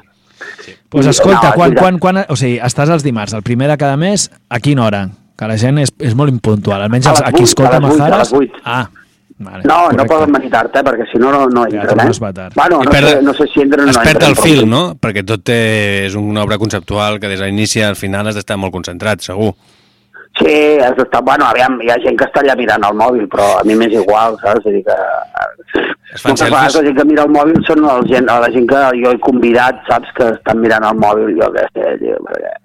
Pues I- escolta, no, quan, quan, quan, o sigui, estàs els dimarts, el primer de cada mes, a quina hora? Que la gent és, és molt impuntual, almenys els, a qui escolta vuit. Ah, vale, No, no correcte. poden venir tard, eh? perquè si no, no, no Ja, entren, tornes eh? tard. Bueno, no, perd- sé, no sé si entren o no es perd entren. el fil, sí. no? Perquè tot té, és una obra conceptual que des de l'inici al final has d'estar molt concentrat, segur. Sí, has d'estar... Bueno, aviam, hi ha gent que està allà mirant el mòbil, però a mi m'és igual, saps? Vull dir que... Es fan Moltes vegades la gent que mira el mòbil són la gent, la gent que jo he convidat, saps? Que estan mirant el mòbil, jo què sé, tio, perquè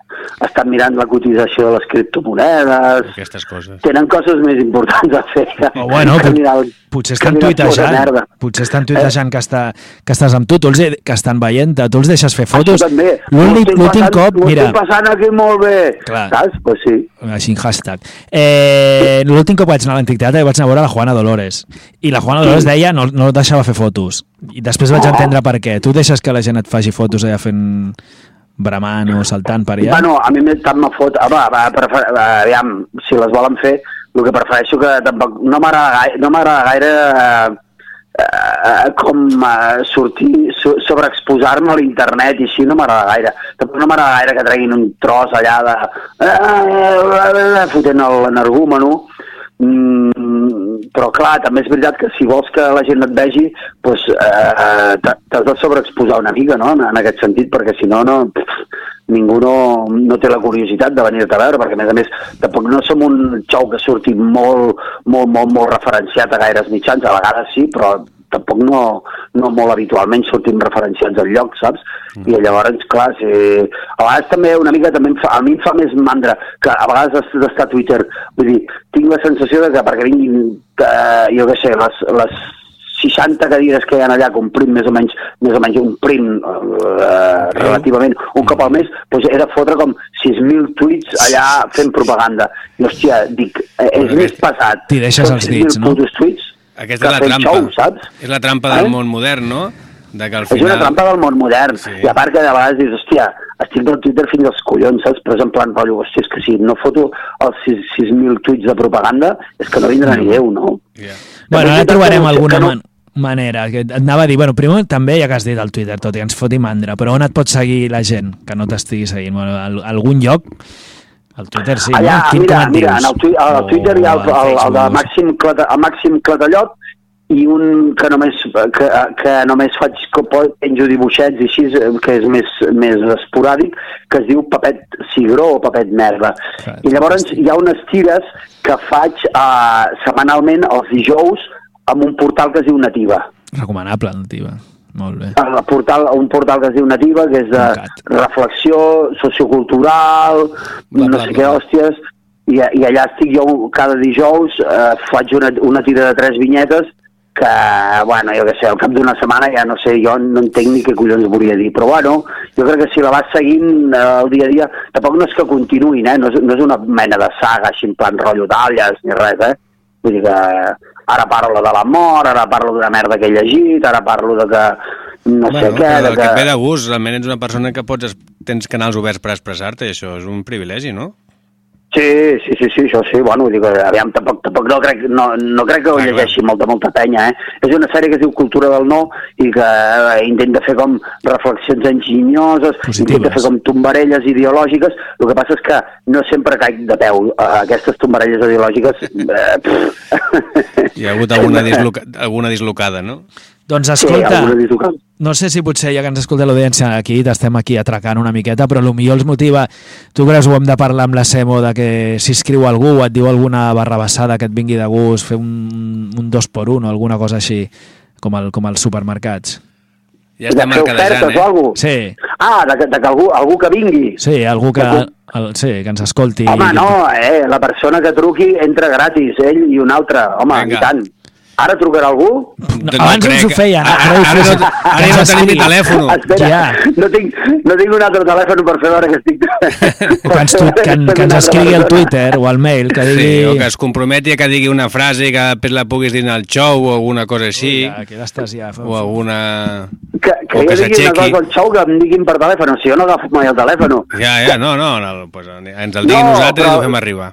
estan mirant la cotització de les criptomonedes, Aquestes coses. tenen coses més importants a fer. O bueno, que pot, mirar el- potser estan tuitejant, potser estan tuitejant que, està, que estàs amb tu, tu els, que estan veient tu els deixes fer fotos. Això també. L'últim Ho cop, ho mira, estic passant aquí molt bé, Clar. saps? Pues sí. així en hashtag. Eh, L'últim cop vaig anar a l'Antic Teatre vaig anar a veure la Juana Dolores. I la Juana Dolores deia no, no deixava fer fotos. I després vaig Oh. entendre per què. Tu deixes que la gent et faci fotos allà fent bramant o saltant per allà? Bueno, a mi tant me fot... Ah, va, prefer... aviam, si les volen fer, el que prefereixo que tampoc... No m'agrada gaire, no gaire eh, eh, com eh, sortir, so, sobreexposar-me a l'internet i així no m'agrada gaire. Tampoc no m'agrada gaire que treguin un tros allà de... Eh, fotent l'energúmeno. Mm, però clar, també és veritat que si vols que la gent et vegi, doncs, eh, t'ha- t'has de sobreexposar una mica, no?, en, en aquest sentit, perquè si no, no pff, ningú no, no té la curiositat de venir-te a veure, perquè a més a més tampoc no som un xou que surti molt, molt, molt, molt referenciat a gaires mitjans, a vegades sí, però tampoc no, no molt habitualment sortim referenciats al lloc, saps? Mm. I llavors, clar, si... a vegades també una mica, també em fa, a mi em fa més mandra que a vegades has d'estar a Twitter, vull dir, tinc la sensació de que perquè vinguin, eh, jo què sé, les, les 60 cadires que hi ha allà que omplim més o menys, més o menys un prim eh, relativament un cop al mes, doncs de fotre com 6.000 tuits allà fent propaganda. I hòstia, dic, eh, és més pesat. T'hi deixes els dits, 6.000 no? tuits Aquesta que és la trampa. Show, saps? És la trampa del Eh? món modern, no? De que al És una final... trampa del món modern. Sí. I a part que de vegades dius, hòstia, estic del Twitter fins als collons, saps? Però és en plan, rotllo, hòstia, és que si no foto els 6 6.000 tuits de propaganda, és que no vindrà ni Déu, no? Yeah. Bueno, ara trobarem que alguna que no- man manera. Que et anava a dir, bueno, primer també ja que has dit al Twitter, tot i que ens foti mandra, però on et pot seguir la gent que no t'estigui seguint? Bueno, al, algun lloc? Al Twitter sí, Allà, no? Quin mira, mira, en el, tui al O Twitter hi ha el, al el, el de? Màxim, Clata, el Màxim Clatallot i un que només, que, que només faig que penjo dibuixets i així, eh, que és més, més esporàdic, que es diu Papet Cigró o Papet Merda. Clar, I llavors hi ha unes tires que faig uh, setmanalment els dijous amb un portal que es diu Nativa. Recomanable, nativa. Molt bé. El portal, un portal que es diu Nativa, que és de Tancat. reflexió sociocultural, Bla, no bla, sé bla. què, hòsties, i, i allà estic jo cada dijous, eh, faig una, una tira de tres vinyetes que, bueno, jo què sé, al cap d'una setmana ja no sé, jo no entenc ni què collons volia dir, però bueno, jo crec que si la vas seguint eh, el dia a dia, tampoc no és que continuïn, eh? no, és, no és una mena de saga així en plan rotllo talles ni res, eh? Vull dir que ara parlo de la mort, ara parlo d'una merda que he llegit, ara parlo de que no sé Bueno, què, però de que que... et ve de gust, realment ets una persona que pots, tens canals oberts per expressar-te, i això és un privilegi, no? Sí, sí, sí, sí, això sí, bueno, que, aviam, tampoc, tampoc no, crec, no, no crec que ho llegeixi molta, molta penya, eh? És una sèrie que es diu Cultura del No i que eh, intenta fer com reflexions enginyoses, Positives. intenta fer com tombarelles ideològiques, el que passa és que no sempre caic de peu a aquestes tombarelles ideològiques. Eh. Hi ha hagut alguna, disloca, alguna dislocada, no? Doncs escolta, no sé si potser ja que ens escolta l'audiència aquí, t'estem aquí atracant una miqueta, però millor els motiva, tu creus ho hem de parlar amb la Semo de que si escriu algú o et diu alguna barrabassada que et vingui de gust, fer un, un dos per un o alguna cosa així, com, el, com els supermercats. Ja estem de fer mercadejant, eh? alguna Sí, Ah, de, que- de que algú, algú que vingui. sí, algú que, el, sí, que ens escolti. Home, no, eh, la persona que truqui entra gratis, ell i un altre. Home, Vinga. i tant. Ara trucarà algú? No, abans ens ho feien, Ara, ara ara, fes- no, ara ja no tenim ni telèfon. Espera, Ja. no, tinc, no tinc un altre telèfon per fer veure que estic... Que ens, tu, que, en- que ens escrigui al Twitter o al mail, que digui... Sí, o que es comprometi a que digui una frase que després la puguis dir al show o alguna cosa així, Ui, que estàs ja... o alguna... Que, que O jo que digui una cosa al xou que em diguin per telèfon, si jo no agafo mai el telèfon. Ja, ja, no, no, no pues ens el digui No, nosaltres i però- ho fem arribar.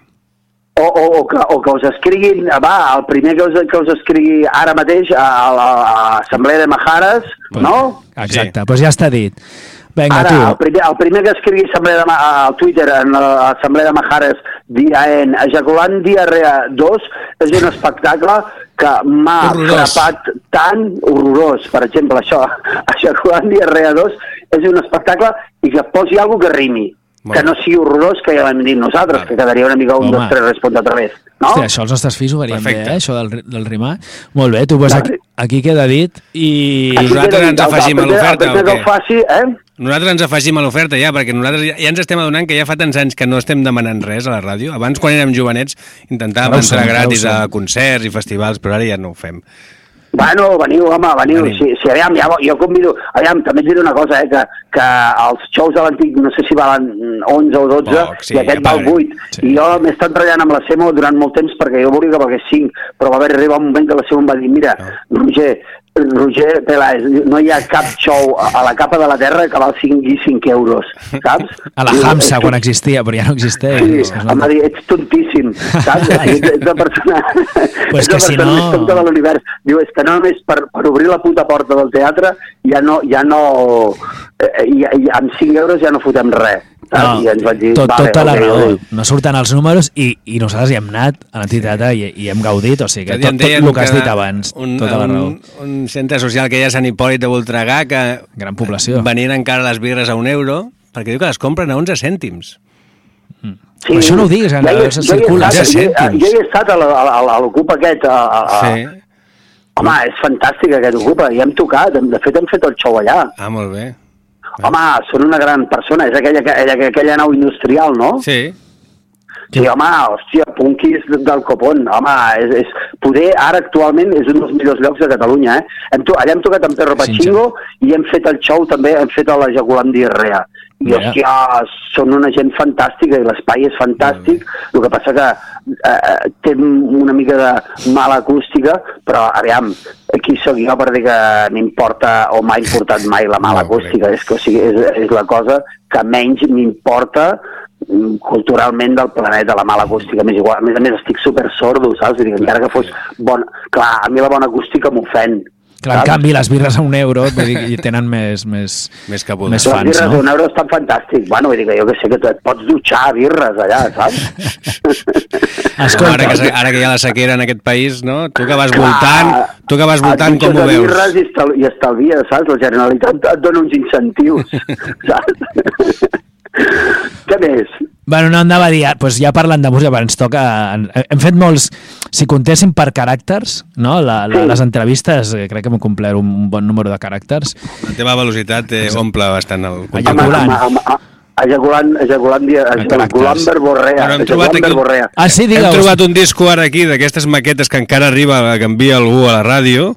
O, o, o, que, o que us escriguin, va, el primer que us, que us escrigui ara mateix a, la a l'Assemblea de Majares, no? Exacte, doncs pues ja està dit. Vinga, Ara, tu. el primer, el primer que escrigui Assemblea de, al Twitter en l'Assemblea de Majares dient ejaculant diarrea 2 és un espectacle que m'ha frapat tan horrorós, per exemple, això, ejaculant diarrea 2 és un espectacle i que posi alguna que rimi, Molt que no sigui horrorós que ja l'hem dit nosaltres, que quedaria una mica un, Home. dos, tres, respon otra vez. No? Hòstia, això els nostres fills ho farien Perfecte. bé, eh? això del, del rimar. Molt bé, tu, pues, aquí, aquí queda dit i... Així nosaltres ens afegim a l'oferta, o què? faci, eh? Nosaltres ens afegim a l'oferta ja, perquè nosaltres ja, ja ens estem adonant que ja fa tants anys que no estem demanant res a la ràdio. Abans, quan érem jovenets, intentàvem entrar gratis a concerts i festivals, però ara ja no ho fem. Bueno, veniu, home, veniu. Si, si aviam, ja, jo convido... Aviam, també et diré una cosa, eh, que, que els shows de l'antic, no sé si valen 11 o 12, Poc, sí, i aquest ja val paguen. 8. Sí. I jo m'he estat treballant amb la Semo durant molt temps perquè jo volia que valgués 5, però va haver arribar un moment que la Semo em va dir, mira, Roger, Roger Peláez, no hi ha cap show a la capa de la terra que valgui 5 euros, saps? A la Hamsa, "És quan existia, però ja no existeix. Sí, es em va dir, ets tontíssim, saps? Ets, ets la persona, Pues ets que la si persona no- més tonta de l'univers. Diu, és que no només per, per obrir la puta porta del teatre ja no, ja no, eh, ja, ja, amb 5 euros ja no fotem res. No, I ens vaig dir, tot, vale, tota la raó. ok. No surten els números i, i nosaltres hi hem anat a l'antiteatre i, i hem gaudit, o sigui que Que tot, tot el que has dit abans, un, tota la raó. un, un centre social que hi ha a Sant Hipòlit de Voltregà que Gran població. venien encara les birres a un euro perquè diu que les compren a 11 cèntims. Però això no ho diguis, ja Anna, circula. Ja jo, hi- cèntims. jo hi he estat a la- a la- a l'Ocup aquest. A, a, a, Sí. Home, és fantàstic aquest Ocupa, i hem tocat, hem- de fet hem fet el show allà. Ah, molt bé. Home, són una gran persona, és aquella, aquella, aquella nau industrial, no? Sí. Sí, home, hòstia, Punkis del Copón, home, és, és, poder ara actualment és un dels millors llocs de Catalunya, eh? Hem to, allà hem tocat amb Perro Pachingo i hem fet el show també, hem fet a la Jagulant Diarrea. I, Mira. hòstia, són una gent fantàstica i l'espai és fantàstic, el que passa que eh, té una mica de mala acústica, però, aviam, aquí sóc jo per dir que m'importa o m'ha importat mai la mala No, crec. acústica, és, que, o sigui, és, és la cosa que menys m'importa mm, culturalment del planeta, la mala acústica. M'és igual. A més a més, estic super sordo, saps? Vull dir, que encara que fos bon... Clar, a mi la bona acústica m'ofèn. Clar, en canvi, les birres a un euro vull dir, que tenen més, més, Més cabuda. més Les fans, birres no? d'un euro estan fantàstics. Bueno, vull dir que jo que sé que tu et pots dutxar a birres allà, saps? Escolta, ara, que, ara que hi ha la sequera en aquest país, no? Tu que vas Clar, voltant, tu que vas voltant, com ho a veus? birres i, estal i estalvies, saps? La Generalitat et dona uns incentius, saps? Què més? Bueno, no anava a dir, doncs ja parlant de música, però ens toca... Hem fet molts... Si comptéssim per caràcters, no? La, la, Sí. les entrevistes, eh, crec que hem complert un, bon número de caràcters. La teva velocitat eh, omple bastant el... Ejaculant. amb- amb- Ejaculant, ejaculant, ejaculant verborrea. Bueno, hem trobat aquí- verborrea. Ah, sí, Hem digue'ls. trobat un disco ara aquí d'aquestes maquetes que encara arriba, que envia algú a la ràdio,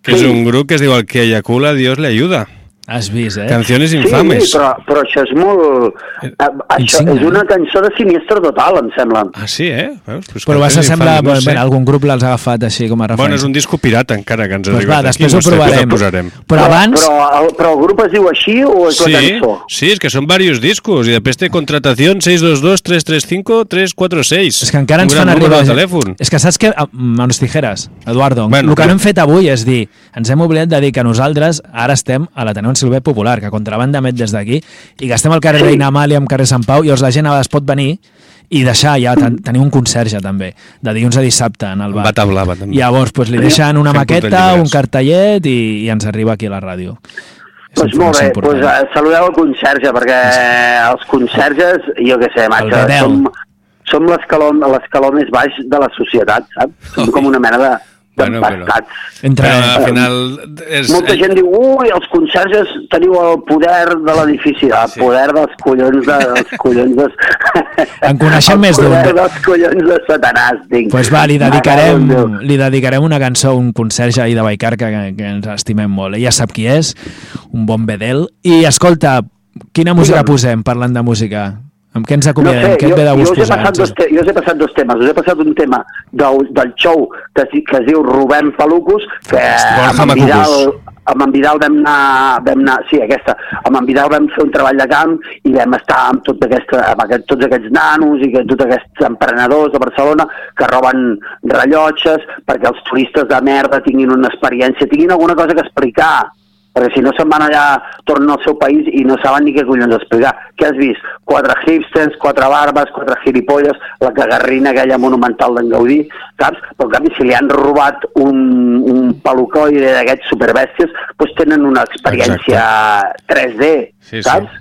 que és Sí. un grup que es diu El que eyacula, Dios le ayuda. Has vist, eh? Canciones Sí, infames. però, però això és molt... Eh, això insigne, és una cançó de sinistre total, em sembla. Ah, sí, eh? Veus? Pues Però Canciones s'assembla... infames, No sé. algun grup l'has agafat així com a referència. Bueno, és un disco pirata encara que ens ha Pues va, arribat aquí. després no ho sé, provarem. el posarem. Però abans... Però, el, però el grup es diu així o és la Sí, cançó? sí, és que són diversos discos i després té contratació 622 335 346. És que encara ens fan arribar... de telèfon. És que saps que... ah, Manos tijeres, Eduardo. Bueno, el que no hem fet avui és dir... Ens hem oblidat de dir que nosaltres ara estem a l'Ateneu en Silver Popular, que contrabanda emet des d'aquí, i que estem al carrer. Reina Amàlia, al carrer Sant Pau, i llavors la gent a vegades pot venir i deixar ja, ten, tenir un conserge també, de dilluns a dissabte en el bar. Bata blava, també. Llavors, pues, li deixen una Fem maqueta, un cartellet i, i ens arriba aquí a la ràdio. Doncs molt informació bé, important. pues, uh, saludeu el conserge, perquè els conserges, jo què sé, macho, som, som l'escaló l'escaló més baix de la societat, saps? Som com una mena de Bueno, però- d'empastats. Entre... Però al final... És, Molta gent diu, ui, els conserges teniu el poder de l'edifici, el Sí. poder dels collons de... dels collons de... En coneixem més d'un. El poder dels collons de Satanàs, tinc. Pues va, li dedicarem, li dedicarem una cançó a un conserge ahir de Vallcarca que, que ens estimem molt. Ella sap qui és, un bon bedel. I escolta, quina música Digue'm. posem parlant de música? Amb què ens No acomiadem? sé, què et jo, ve de jo, gust us he posar? passat dos jo us he passat dos temes. Us he passat un tema del, del show que, que es diu Rubem Pelucos, que Borja amb en Vidal, amb en Vidal vam anar, vam anar, sí, aquesta, amb en Vidal vam fer un treball de camp i vam estar amb, tot aquesta, amb aquest, tots aquests nanos i que, tots aquests emprenedors de Barcelona que roben rellotges perquè els turistes de merda tinguin una experiència, tinguin alguna cosa que explicar perquè si no se'n van allà, tornen al seu país i no saben ni què collons explicar. Què has vist? Quatre hipsters, quatre barbes, quatre gilipolles, la cagarrina aquella monumental d'en Gaudí, saps? Però en canvi, si li han robat un, un pelucoide d'aquests superbèsties, doncs tenen una experiència 3D, Sí, sí. saps?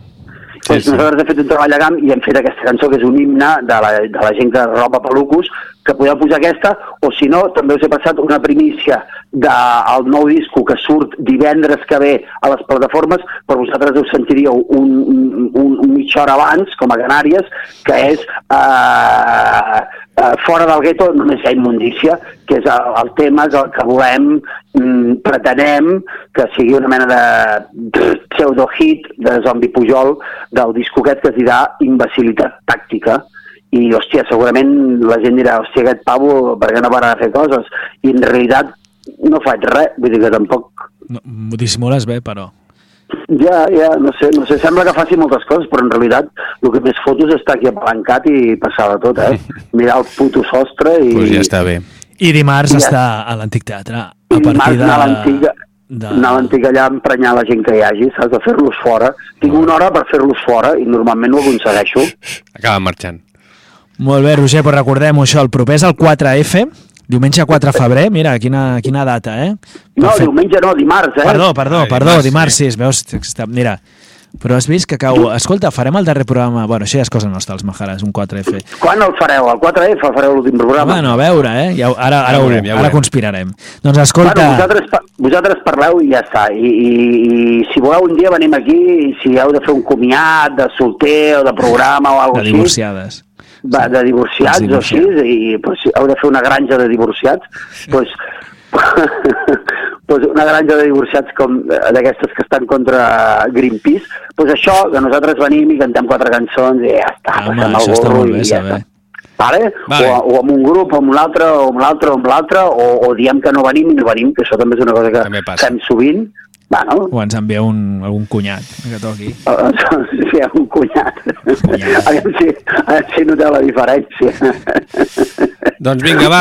Sí, Doncs sí. nosaltres hem fet un treball de camp i hem fet aquesta cançó que és un himne de la, de la gent que roba pelucos, que podeu posar aquesta, o si no, també us he passat una primícia del nou disco que surt divendres que ve a les plataformes, però vosaltres us sentiríeu un, un, un, un mitja hora abans, com a Canàries, que és eh, eh, Fora del gueto només hi ha immundícia, que és el, el tema és el que volem, mm, pretenem que sigui una mena de pseudo-hit de Zombi Pujol del disco aquest que es dirà Imbecilitat Tàctica i, hòstia, segurament la gent dirà, hòstia, aquest pavo, per què no para de fer coses? I en realitat no faig res, vull dir que tampoc... No, Ho dissimules bé, però... Ja, ja, no sé, no sé, sembla que faci moltes coses, però en realitat el que més foto és estar aquí apalancat i passar de tot, eh? Mirar el puto sostre i... Pues ja està bé. I dimarts Ja. està a l'Antic Teatre. A I partir dimarts de... anar a l'antiga, de- anar a l'antiga allà a emprenyar la gent que hi hagi, saps? De fer-los fora. Tinc una hora per fer-los fora i normalment ho aconsegueixo. Acaba marxant. Molt bé, Roger, però recordem-ho això, el proper és el 4F, diumenge 4 de febrer, mira, quina, quina data, eh? No, Perfecte. diumenge no, dimarts, eh? Perdó, perdó, Ai, perdó, dimarts, dimarts, sí, es veus, mira, però has vist que cau... Escolta, farem el darrer programa... Bueno, això ja és cosa nostra, els Majares, un 4F. Quan el fareu? El 4F el fareu l'últim programa? Bueno, a veure, eh? Ja, ara, ara, Ja veurem, ja ara veurem. conspirarem. Doncs escolta... Bueno, vosaltres, vosaltres parleu i ja està. I, i, I si voleu un dia venim aquí i si heu de fer un comiat de solter o de programa o alguna de així, divorciades. Va, de divorciats Els o així, i pues, heu de fer una granja de divorciats, pues, pues una granja de divorciats com eh, d'aquestes que estan contra Greenpeace, pues això, que nosaltres venim i cantem quatre cançons i ja està, Home, passem el gorro molt bé, i ja saber. està. Vale? Vale. O, o amb un grup, o amb l'altre, o amb l'altre, o amb l'altre, o, o diem que no venim i no venim, que això també és una cosa que fem sovint. Bueno, O ens envia un, algun cunyat que toqui. sí, un cunyat. Cunyat. Si, si noteu la diferència. Doncs vinga, va.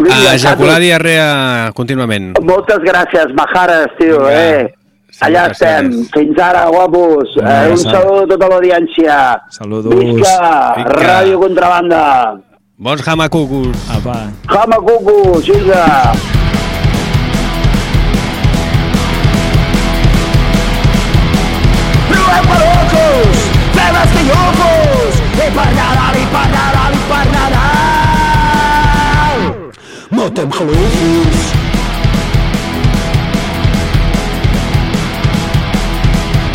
Vinga, A ejacular diarrea contínuament. Moltes gràcies, Majares, tio, Vinga. eh? Allà Sempre estem. Fins ara, guapos. Vinga, Eh, un sal- saludo a tota l'audiència. Saludos. Visca, Vinga. Ràdio Contrabanda. Bons jamacucus. Apa. Jama Cucu, vinga. Fem esquillofos, i per Nadal, i per Nadal, i per Nadal. Matem halufos.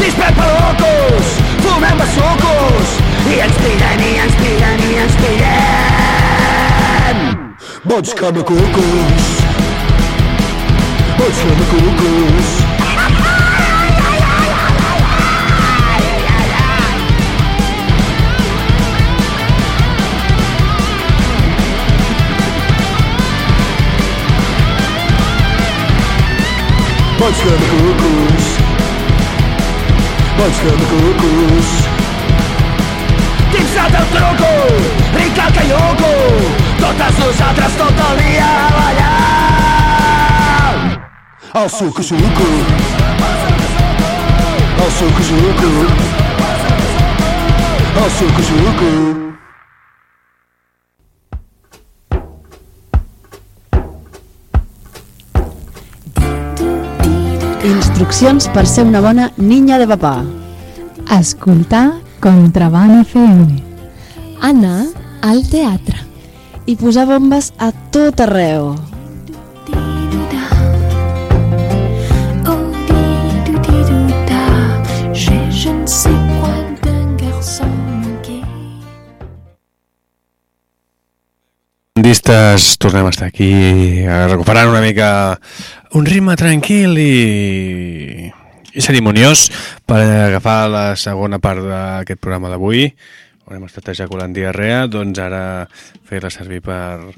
Dispem barocos, fumem basucos, i ens pirem, i ens pirem, i ens pirem. Bons camacucos. Bons camacucos. Bons camacucos. Bons camacucos. Fixa't el truco, Ricard Cayuco, totes nosaltres tot el dia ballant. El suco-suco, el suco-suco, el suco-suco. Instruccions per ser una bona niña de papà. Escoltar Contraband FM. Anar al teatre. I posar bombes a tot arreu. Distes, tornem a estar aquí eh, recuperant una mica un ritme tranquil i, i cerimoniós per agafar la segona part d'aquest programa d'avui on hem estat ejaculant diarrea doncs ara fer-la servir per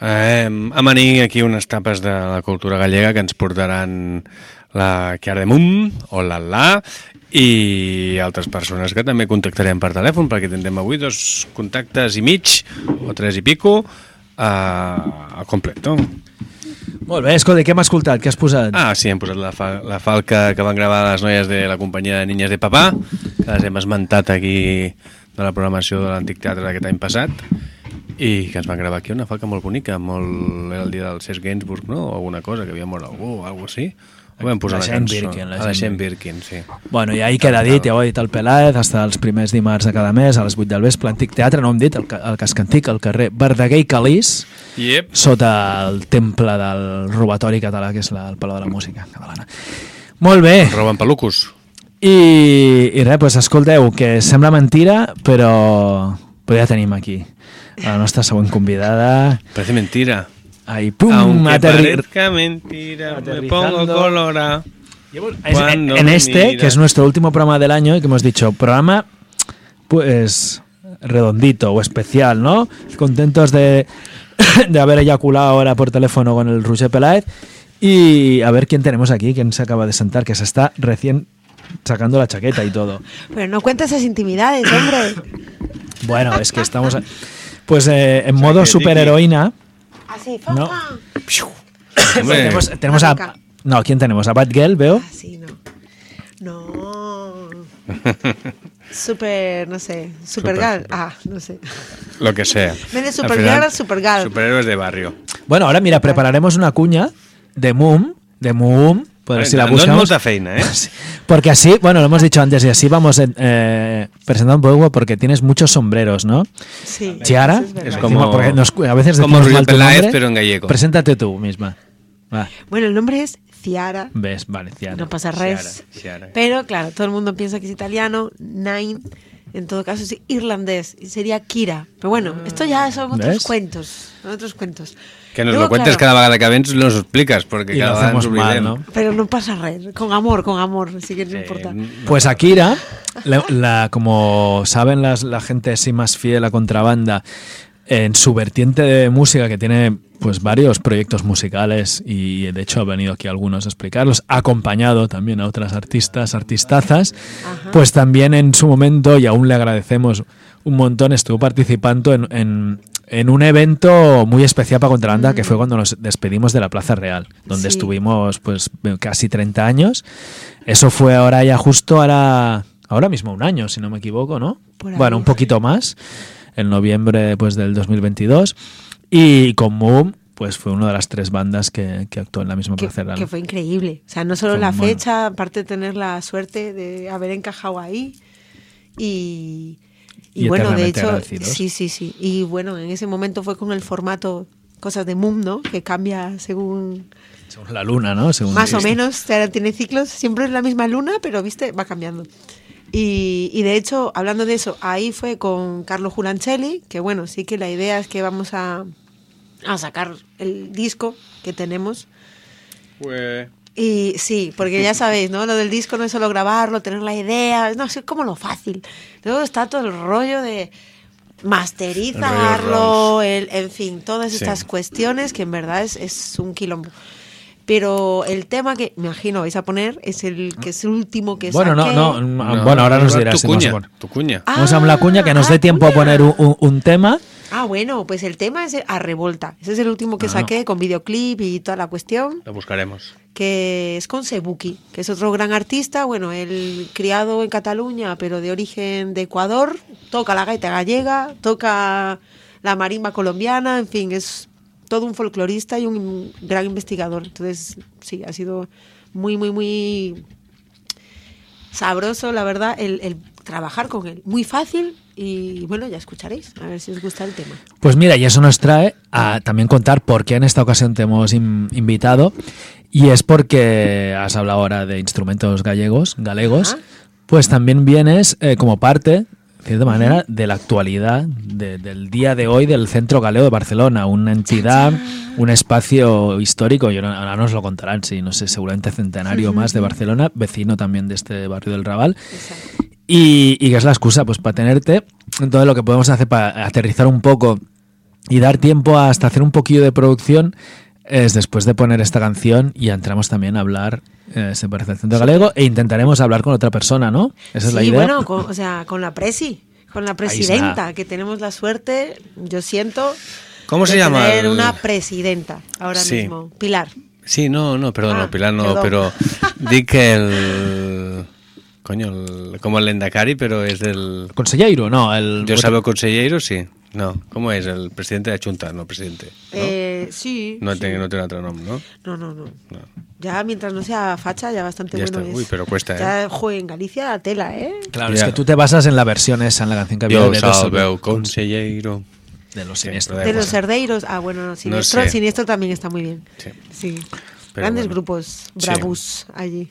eh, amanir aquí unes tapes de la cultura gallega que ens portaran la Chiardemum o la La i altres persones que també contactarem per telèfon perquè tindrem avui dos contactes i mig o tres i pico a, a completo. Molt bé, escolta, què hem escoltat? Què has posat? Ah, sí, hem posat la, fa la falca que van gravar les noies de la companyia de Niñas de Papà, que les hem esmentat aquí de la programació de l'Antic Teatre d'aquest any passat, i que ens van gravar aquí una falca molt bonica, molt... era el dia del Cesc Gainsbourg, no? O alguna cosa, que havia mort algú o alguna així. Ho vam posar La una Jane cançó. Birkin, la Ah, la Jane Jane Birkin, sí. Bueno, i ahir queda dit, ja ho ha dit el Peláez, hasta els primers dimarts de cada mes, a les 8 del vespre, Antic Teatre, no hem dit, el, el casc antic, al carrer Verdaguer i Calís, Yep. sota el temple del robatori català, que és la, el Palau de la Música catalana. Molt bé. Roben pelucos. I, i res, doncs escolteu, que sembla mentira, però, però ja tenim aquí la nostra següent convidada. Parece mentira. Ahí, pum, Aunque aterri- parezca mentira, me pongo colora. Es- cuando en este, que es nuestro último programa del año, y que hemos dicho, programa pues redondito o especial, ¿no? Contentos de, de haber eyaculado ahora por teléfono con el Roger Peláez. Y a ver quién tenemos aquí, quién se acaba de sentar, que se está recién sacando la chaqueta y todo. Pero no cuentes esas intimidades, hombre. Bueno, es que estamos... a- Pues eh, en modo superheroína... Así, No. Tenemos, tenemos a... No, ¿quién tenemos? A Batgirl, veo. Así, no. No. Super, no sé, Supergal. Ah, no sé. Lo que sea. Vende Al Supergirl final, a Supergirl. Superhéroes de barrio. Bueno, ahora mira, prepararemos una cuña de Moom, de Moom, pues si la no es buscamos. molta feina, eh? Porque así, bueno, lo hemos dicho antes, y así vamos eh, presentando un poco porque tienes muchos sombreros, ¿no? Sí. Chiara, es como- porque nos- a veces como mal tu nombre. pero en gallego. Preséntate tú misma. Va, Bueno, el nombre es Ciara. ves, vale, Ciara. No pasa res. Ciara, Ciara. Pero claro, todo el mundo piensa que es italiano. Nine, en todo caso, es irlandés. Y sería Kira. Pero bueno, esto ya son otros ¿Ves? cuentos. Son otros cuentos. Que nos lo cuentes claro, cada vegada que vens, nos ho expliques, perquè I cada lo vegada hacemos ens mal, oblidem. ¿no? Pero no pasa res. Con amor, con amor. Así que no importa. Pues Akira, la, la- como saben las, la gente así más fiel a contrabanda, en su vertiente de música, que tiene pues varios proyectos musicales y de hecho ha venido aquí algunos a explicarlos, ha acompañado también a otras artistas, artistazas, pues también en su momento, y aún le agradecemos un montón, estuvo participando en, en- en un evento muy especial para Contrabanda, que fue cuando nos despedimos de la Plaza Real, donde Sí. estuvimos pues casi 30 años. Eso fue ahora ya justo ahora, ahora mismo un año, si no me equivoco, ¿no? Por ahí, bueno, un poquito más, en noviembre pues, del 2022. Y con Moom, pues fue una de las tres bandas que, que actuó en la misma Que, Plaza Real. que fue increíble. O sea, no solo Fue la muy bueno. fecha, aparte de tener la suerte de haber encajado ahí. Y, y Y bueno, de hecho, agradecidos. sí, sí, sí. Y bueno, en ese momento fue con el formato Cosas de Moon, ¿no? Que cambia según. Según la luna, ¿no? Según Más o viste. menos, o sea, tiene ciclos, siempre es la misma luna, pero viste, va cambiando. Y, y de hecho, hablando de eso, ahí fue con Carlo Julancelli, que bueno, sí que la idea es que vamos a, a sacar el disco que tenemos. Y sí, porque ya sabéis, ¿no? Lo del disco no es solo grabarlo, tener la idea, no, es como lo fácil. Luego está todo el rollo de masterizarlo, el, en fin, todas Sí. estas cuestiones que en verdad es, es un quilombo. Pero el tema que me imagino vais a poner es el que es el último que Bueno, no, saqué. no, no, bueno, ahora nos dirás. Tu cuña, tu cuña. Vamos a la cuña que nos dé tiempo a poner un, un- un tema. Ah, bueno, pues el tema es a revolta. Ese es el último que Ah. saqué con videoclip y toda la cuestión. Lo buscaremos. que es con Sebuki, que es otro gran artista, bueno, él criado en Cataluña, pero de origen de Ecuador, toca la gaita gallega, toca la marimba colombiana, en fin, es todo un folclorista y un gran investigador. Entonces, sí, ha sido muy, muy, muy sabroso, la verdad, el, el trabajar con él. Muy fácil y bueno, ya escucharéis, a ver si os gusta el tema. Pues mira, y eso nos trae a también contar por qué en esta ocasión te hemos in- invitado. Y es porque has hablado ahora de instrumentos gallegos, galegos. Pues también vienes eh, como parte, de cierta manera, de la actualidad de- del día de hoy del Centro Galego de Barcelona, una entidad, un espacio histórico, y ahora nos lo contarán, sí, no sé, seguramente centenario más de Barcelona, vecino también de este barrio del Raval. Y, y que es la excusa, pues para tenerte. Entonces lo que podemos hacer para aterrizar un poco y dar tiempo hasta hacer un poquillo de producción es después de poner esta canción y entramos también a hablar, eh, se parece al centro galego, e intentaremos hablar con otra persona, ¿no? Esa es la sí, idea. bueno, con, o sea, con la presi, con la presidenta, que tenemos la suerte, yo siento, ¿Cómo se de llama tener una presidenta ahora Sí. mismo. Pilar. Sí, no, no, perdón, Ah, no, Pilar no, perdón. pero di que el... Coño, el- como el Lendakari, pero es del... ¿Consellero? No, el... Yo sabía consellero, sí. No, ¿cómo es? El presidente de la Junta, no presidente. Eh, sí. No, sí. tiene, no tiene otro nombre, ¿no? No, no, no. Ya mientras no sea facha, ya bastante Ya bueno está. es. Uy, pero cuesta, ¿eh? Ya, joder, en Galicia, tela, ¿eh? Claro, es Ya. que tú te basas en la versión esa, en la canción que había Yo de dos- salveu consellero. de los Sí, siniestros. De igual. los herdeiros. Ah, bueno, no, Siniestro, sé. Siniestro también está muy bien. Sí. Sí. Grandes bueno. grupos, Sí. bravus allí.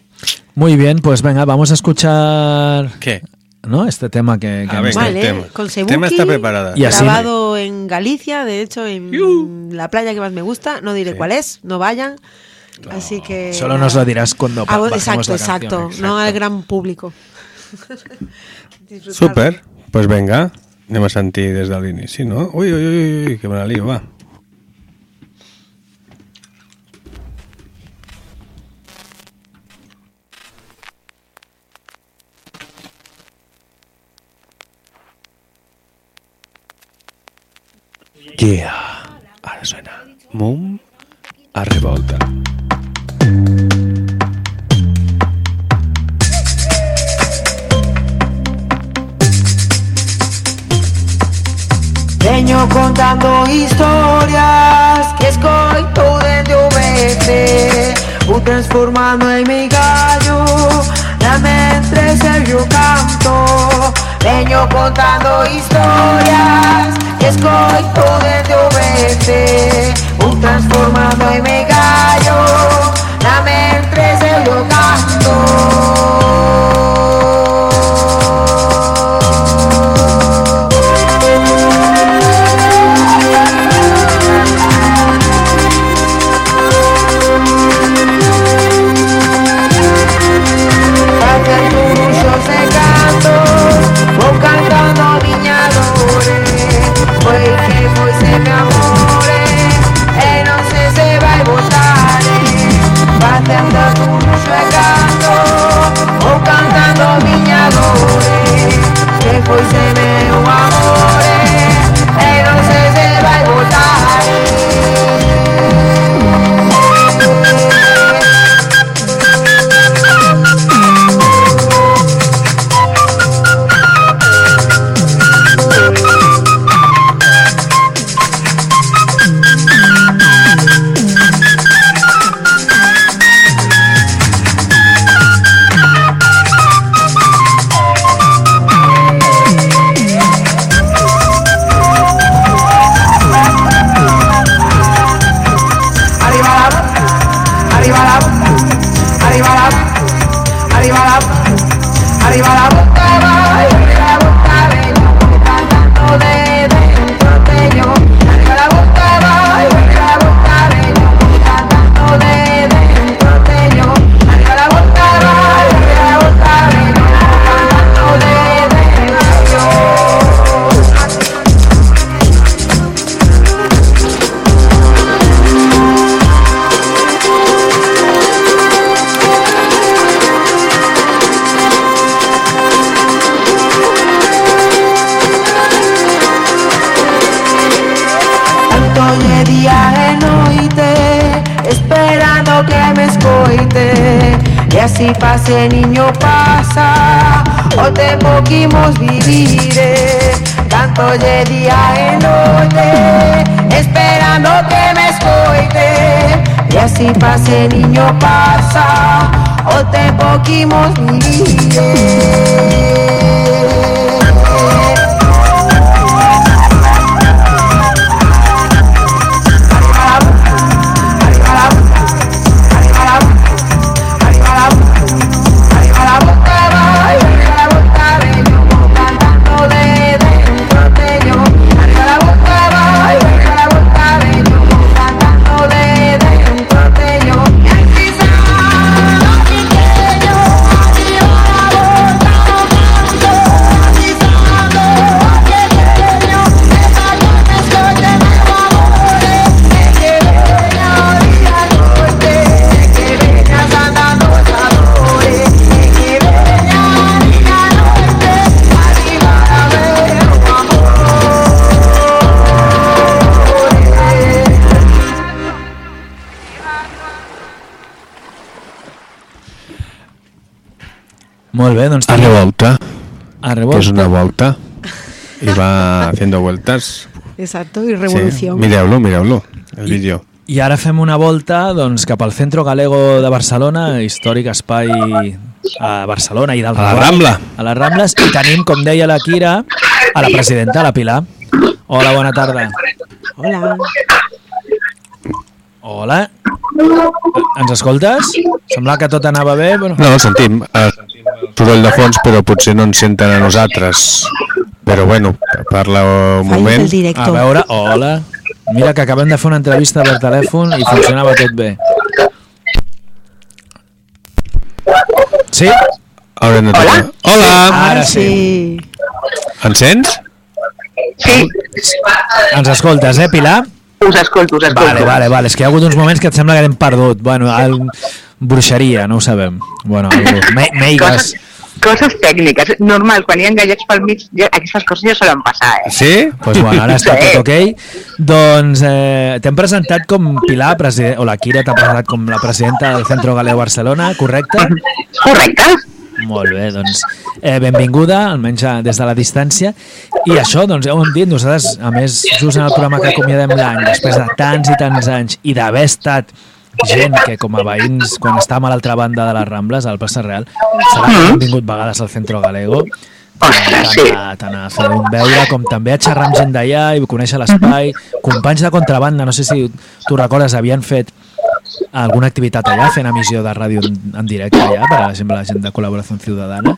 Muy bien, pues venga, vamos a escuchar... ¿Qué? ¿No? Este tema que... que Ah, venga, Vale, el tema. con El Sebuki, tema está preparada. Y así- grabado en Galicia, de hecho, en la playa que más me gusta. No diré cuál es, no vayan. Así que. Solo nos lo dirás cuando Ah, exacto, la exacto, canción. No al gran público. Super, pues venga, anem a sentir des de l'inici, no? Ui, ui, ui, ui, que me la lío, va. Yeah. Ara suena. Mum a revolta. Vengo contando historias que escoito dende o vete O transformando en mi gallo Na mentre Sergio canto Vengo contando historias y estoy poder de. Un transformado y me gallo, la mente se lo canto. sentimos una volta. I va haciendo vueltas. Exacto, y revolución. Sí. Mireu-lo, mireu-lo, el vídeo. I ara fem una volta doncs, cap al Centro Galego de Barcelona, històric espai a Barcelona i d'altra A la Rambla. A les Rambles. I tenim, com deia la Kira, a la presidenta, la Pilar. Hola, bona tarda. Hola. Hola. Ens escoltes? Sembla que tot anava bé. Bueno. No, sentim. El soroll de fons, però potser no ens senten a nosaltres. Però bueno, parla un moment. A veure, hola. Mira que acabem de fer una entrevista per telèfon i funcionava tot bé. Sí? Haurem de Hola? Hola! Ara sí. Ens sents? Sí. Ens escoltes, eh, Pilar? Us escolto, us escolto. Vale, vale, vale. És que hi ha hagut uns moments que et sembla que hem perdut. Bueno, el... bruixeria, no ho sabem. Bueno, algú. Me meigas. coses tècniques. Normal, quan hi ha gallecs pel mig, ja, aquestes coses ja solen passar, eh? Sí? Pues bueno, ara està Sí. tot ok. Doncs eh, t'hem presentat com Pilar, president, o la Kira t'ha presentat com la presidenta del Centro Galeo Barcelona, correcte? Correcte. Molt bé, doncs eh, benvinguda, almenys eh, des de la distància. I això, doncs, ja ho hem dit, nosaltres, a més, just en el programa que acomiadem l'any, després de tants i tants anys, i d'haver estat gent que com a veïns, quan estàvem a l'altra banda de les Rambles, al Plaça Real, que hem vingut vegades al Centro Galego, tant, a, tant a fer un veure com també a xerrar amb gent d'allà i conèixer l'espai, companys de contrabanda, no sé si tu recordes, havien fet alguna activitat allà, fent emissió de ràdio en, en directe allà, per exemple la gent de Col·laboració Ciutadana,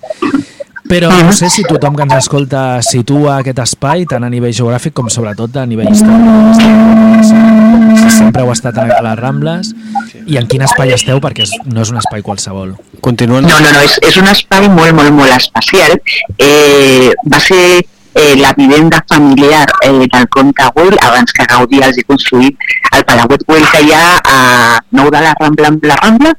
però no sé si tothom que ens escolta situa aquest espai tant a nivell geogràfic com sobretot a nivell històric. Si sempre heu estat a les Rambles i en quin espai esteu, perquè no és un espai qualsevol. Continuen... No, no, no, és, és un espai molt, molt, molt especial. Eh, va ser eh, la vivenda familiar eh, del comte Güell abans que Gaudí hagi construït el Palauet Güell que hi ha a Nou de la Rambla amb la Rambla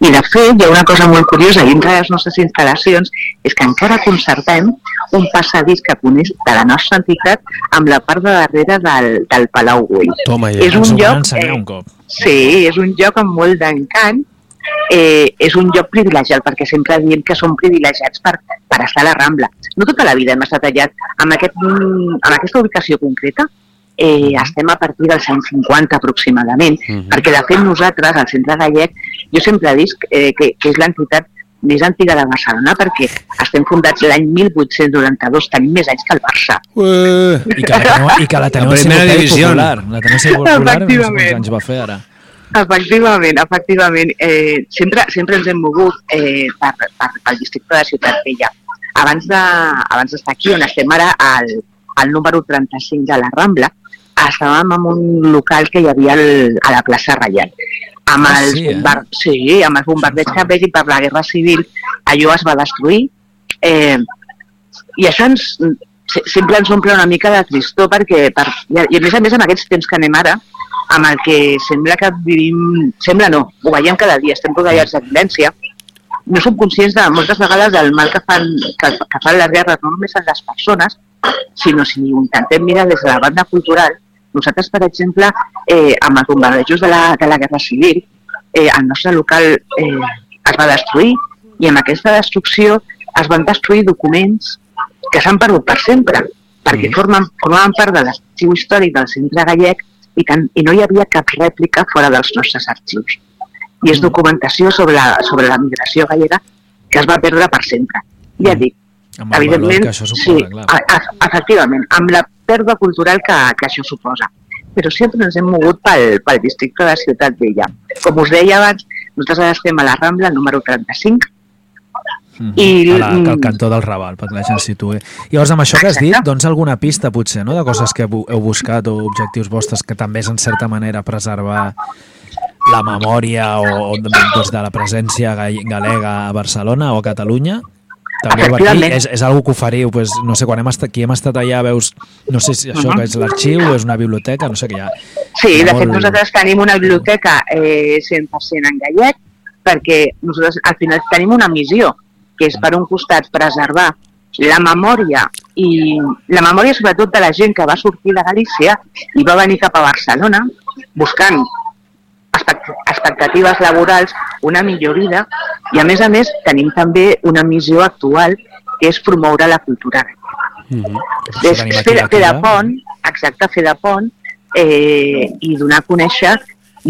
i de fet hi ha una cosa molt curiosa dintre de les nostres instal·lacions és que encara conservem un passadís que coneix de la nostra entitat amb la part de darrere del, del Palau Güell. Toma, Ja, és un lloc, eh, un cop. Sí, és un lloc amb molt d'encant, eh, és un lloc privilegiat, perquè sempre diem que som privilegiats per, per estar a la Rambla. No tota la vida hem estat allà. Amb, aquest, mm, amb aquesta ubicació concreta eh, estem a partir dels anys 50 aproximadament, Mhm. perquè de fet nosaltres, al Centre Gallec, jo sempre dic eh, que, que és l'entitat més antiga de Barcelona perquè estem fundats l'any 1892, tenim més anys que el Barça. I que la teniu, i que la teniu La a primera divisió. popular. La Civotei popular, no sé quants anys va fer ara. Efectivament, efectivament. Eh, sempre, sempre ens hem mogut eh, per, per, pel districte de Ciutat Vella. Abans de- abans d'estar aquí, on estem ara, al, al número 35 de la Rambla, estàvem en un local que hi havia al, a la plaça Reial. Amb Ah, els, sí, eh? bombar... sí, amb els bombardeigs que vegi per la Guerra Civil, allò es va destruir. Eh, I això ens, se- sempre ens omple una mica de tristor perquè, per, i a més a més en aquests temps que anem ara, amb el que sembla que vivim, sembla no, ho veiem cada dia, estem rodejats de violència, no som conscients de moltes vegades del mal que fan, que, que fan les guerres, no només en les persones, sinó si ho intentem mirar des de la banda cultural, nosaltres, per exemple, eh, amb els bombardejos de la, de la Guerra Civil, eh, el nostre local eh, es va destruir i amb aquesta destrucció es van destruir documents que s'han perdut per sempre, perquè formen, formaven part de l'arxiu històric del centre gallec i, tant, i no hi havia cap rèplica fora dels nostres arxius. I és documentació sobre la, sobre la migració gallega que es va perdre per sempre. Ja dic, Amb això suposa, sí, clar. a, a, efectivament, amb la pèrdua cultural que, que això suposa. Però sempre ens hem mogut pel, pel districte de Ciutat Vella. Com us deia abans, nosaltres ara estem a la Rambla, número 35, Mhm. I- a la, al cantó del Raval, perquè la gent s'hi situï. Llavors, amb això que has dit, doncs alguna pista, potser, no?, de coses que heu buscat o objectius vostres que també és, en certa manera, preservar la memòria o, o doncs, de la presència galega a Barcelona o a Catalunya? També per aquí és, és algo que oferiu, pues, no sé, quan hem estat, qui hem estat allà veus, no sé si això Mhm. que és l'arxiu o és una biblioteca, no sé què hi ha. Sí, Hi ha de fet molt- nosaltres tenim una biblioteca eh, 100% en gallec perquè nosaltres al final tenim una missió que és per un costat preservar la memòria i la memòria sobretot de la gent que va sortir de Galícia i va venir cap a Barcelona buscant expect- expectatives laborals, una millor vida i a més a més tenim també una missió actual que és promoure la cultura és tenim aquí fer, la fer de pont, exacte, fer de pont eh, i donar a conèixer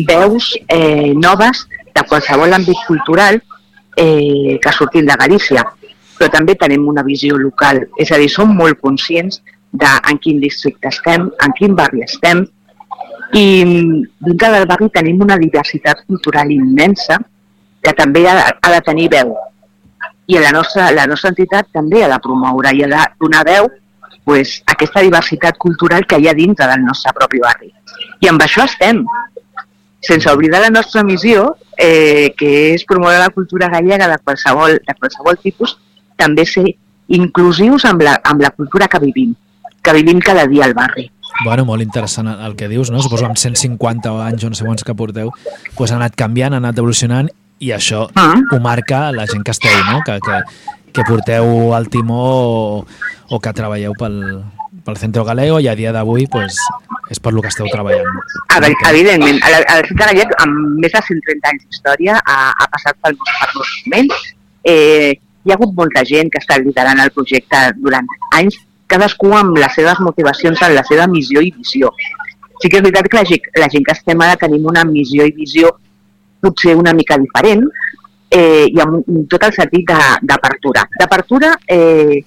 veus eh, noves de qualsevol àmbit cultural eh, que surtin de Galícia. Però també tenim una visió local, és a dir, som molt conscients de en quin districte estem, en quin barri estem, i dintre del barri tenim una diversitat cultural immensa que també ha, ha de tenir veu. I la nostra, la nostra entitat també ha de promoure i ha de donar veu pues, aquesta diversitat cultural que hi ha dintre del nostre propi barri. I amb això estem, sense oblidar la nostra missió, eh, que és promoure la cultura gallega de qualsevol, de qualsevol tipus, també ser inclusius amb la, amb la cultura que vivim, que vivim cada dia al barri. Bueno, molt interessant el que dius, no? Suposo amb 150 anys o no sé quants que porteu, doncs ha anat canviant, ha anat evolucionant i això Ah. ho marca la gent que esteu, no? Que, que, que porteu al timó o, o que treballeu pel, pel Centro Galego i a dia d'avui pues, és per lo que esteu treballant. Evidentment, el, el Centre Gallec, amb més de 130 anys d'història, ha, ha passat pel, per molts moments. Eh, hi ha hagut molta gent que està liderant el projecte durant anys, cadascú amb les seves motivacions, amb la seva missió i visió. Sí que és veritat que la, gent- la gent que estem ara tenim una missió i visió potser una mica diferent eh, i amb tot el sentit de- d'apertura. D'apertura eh,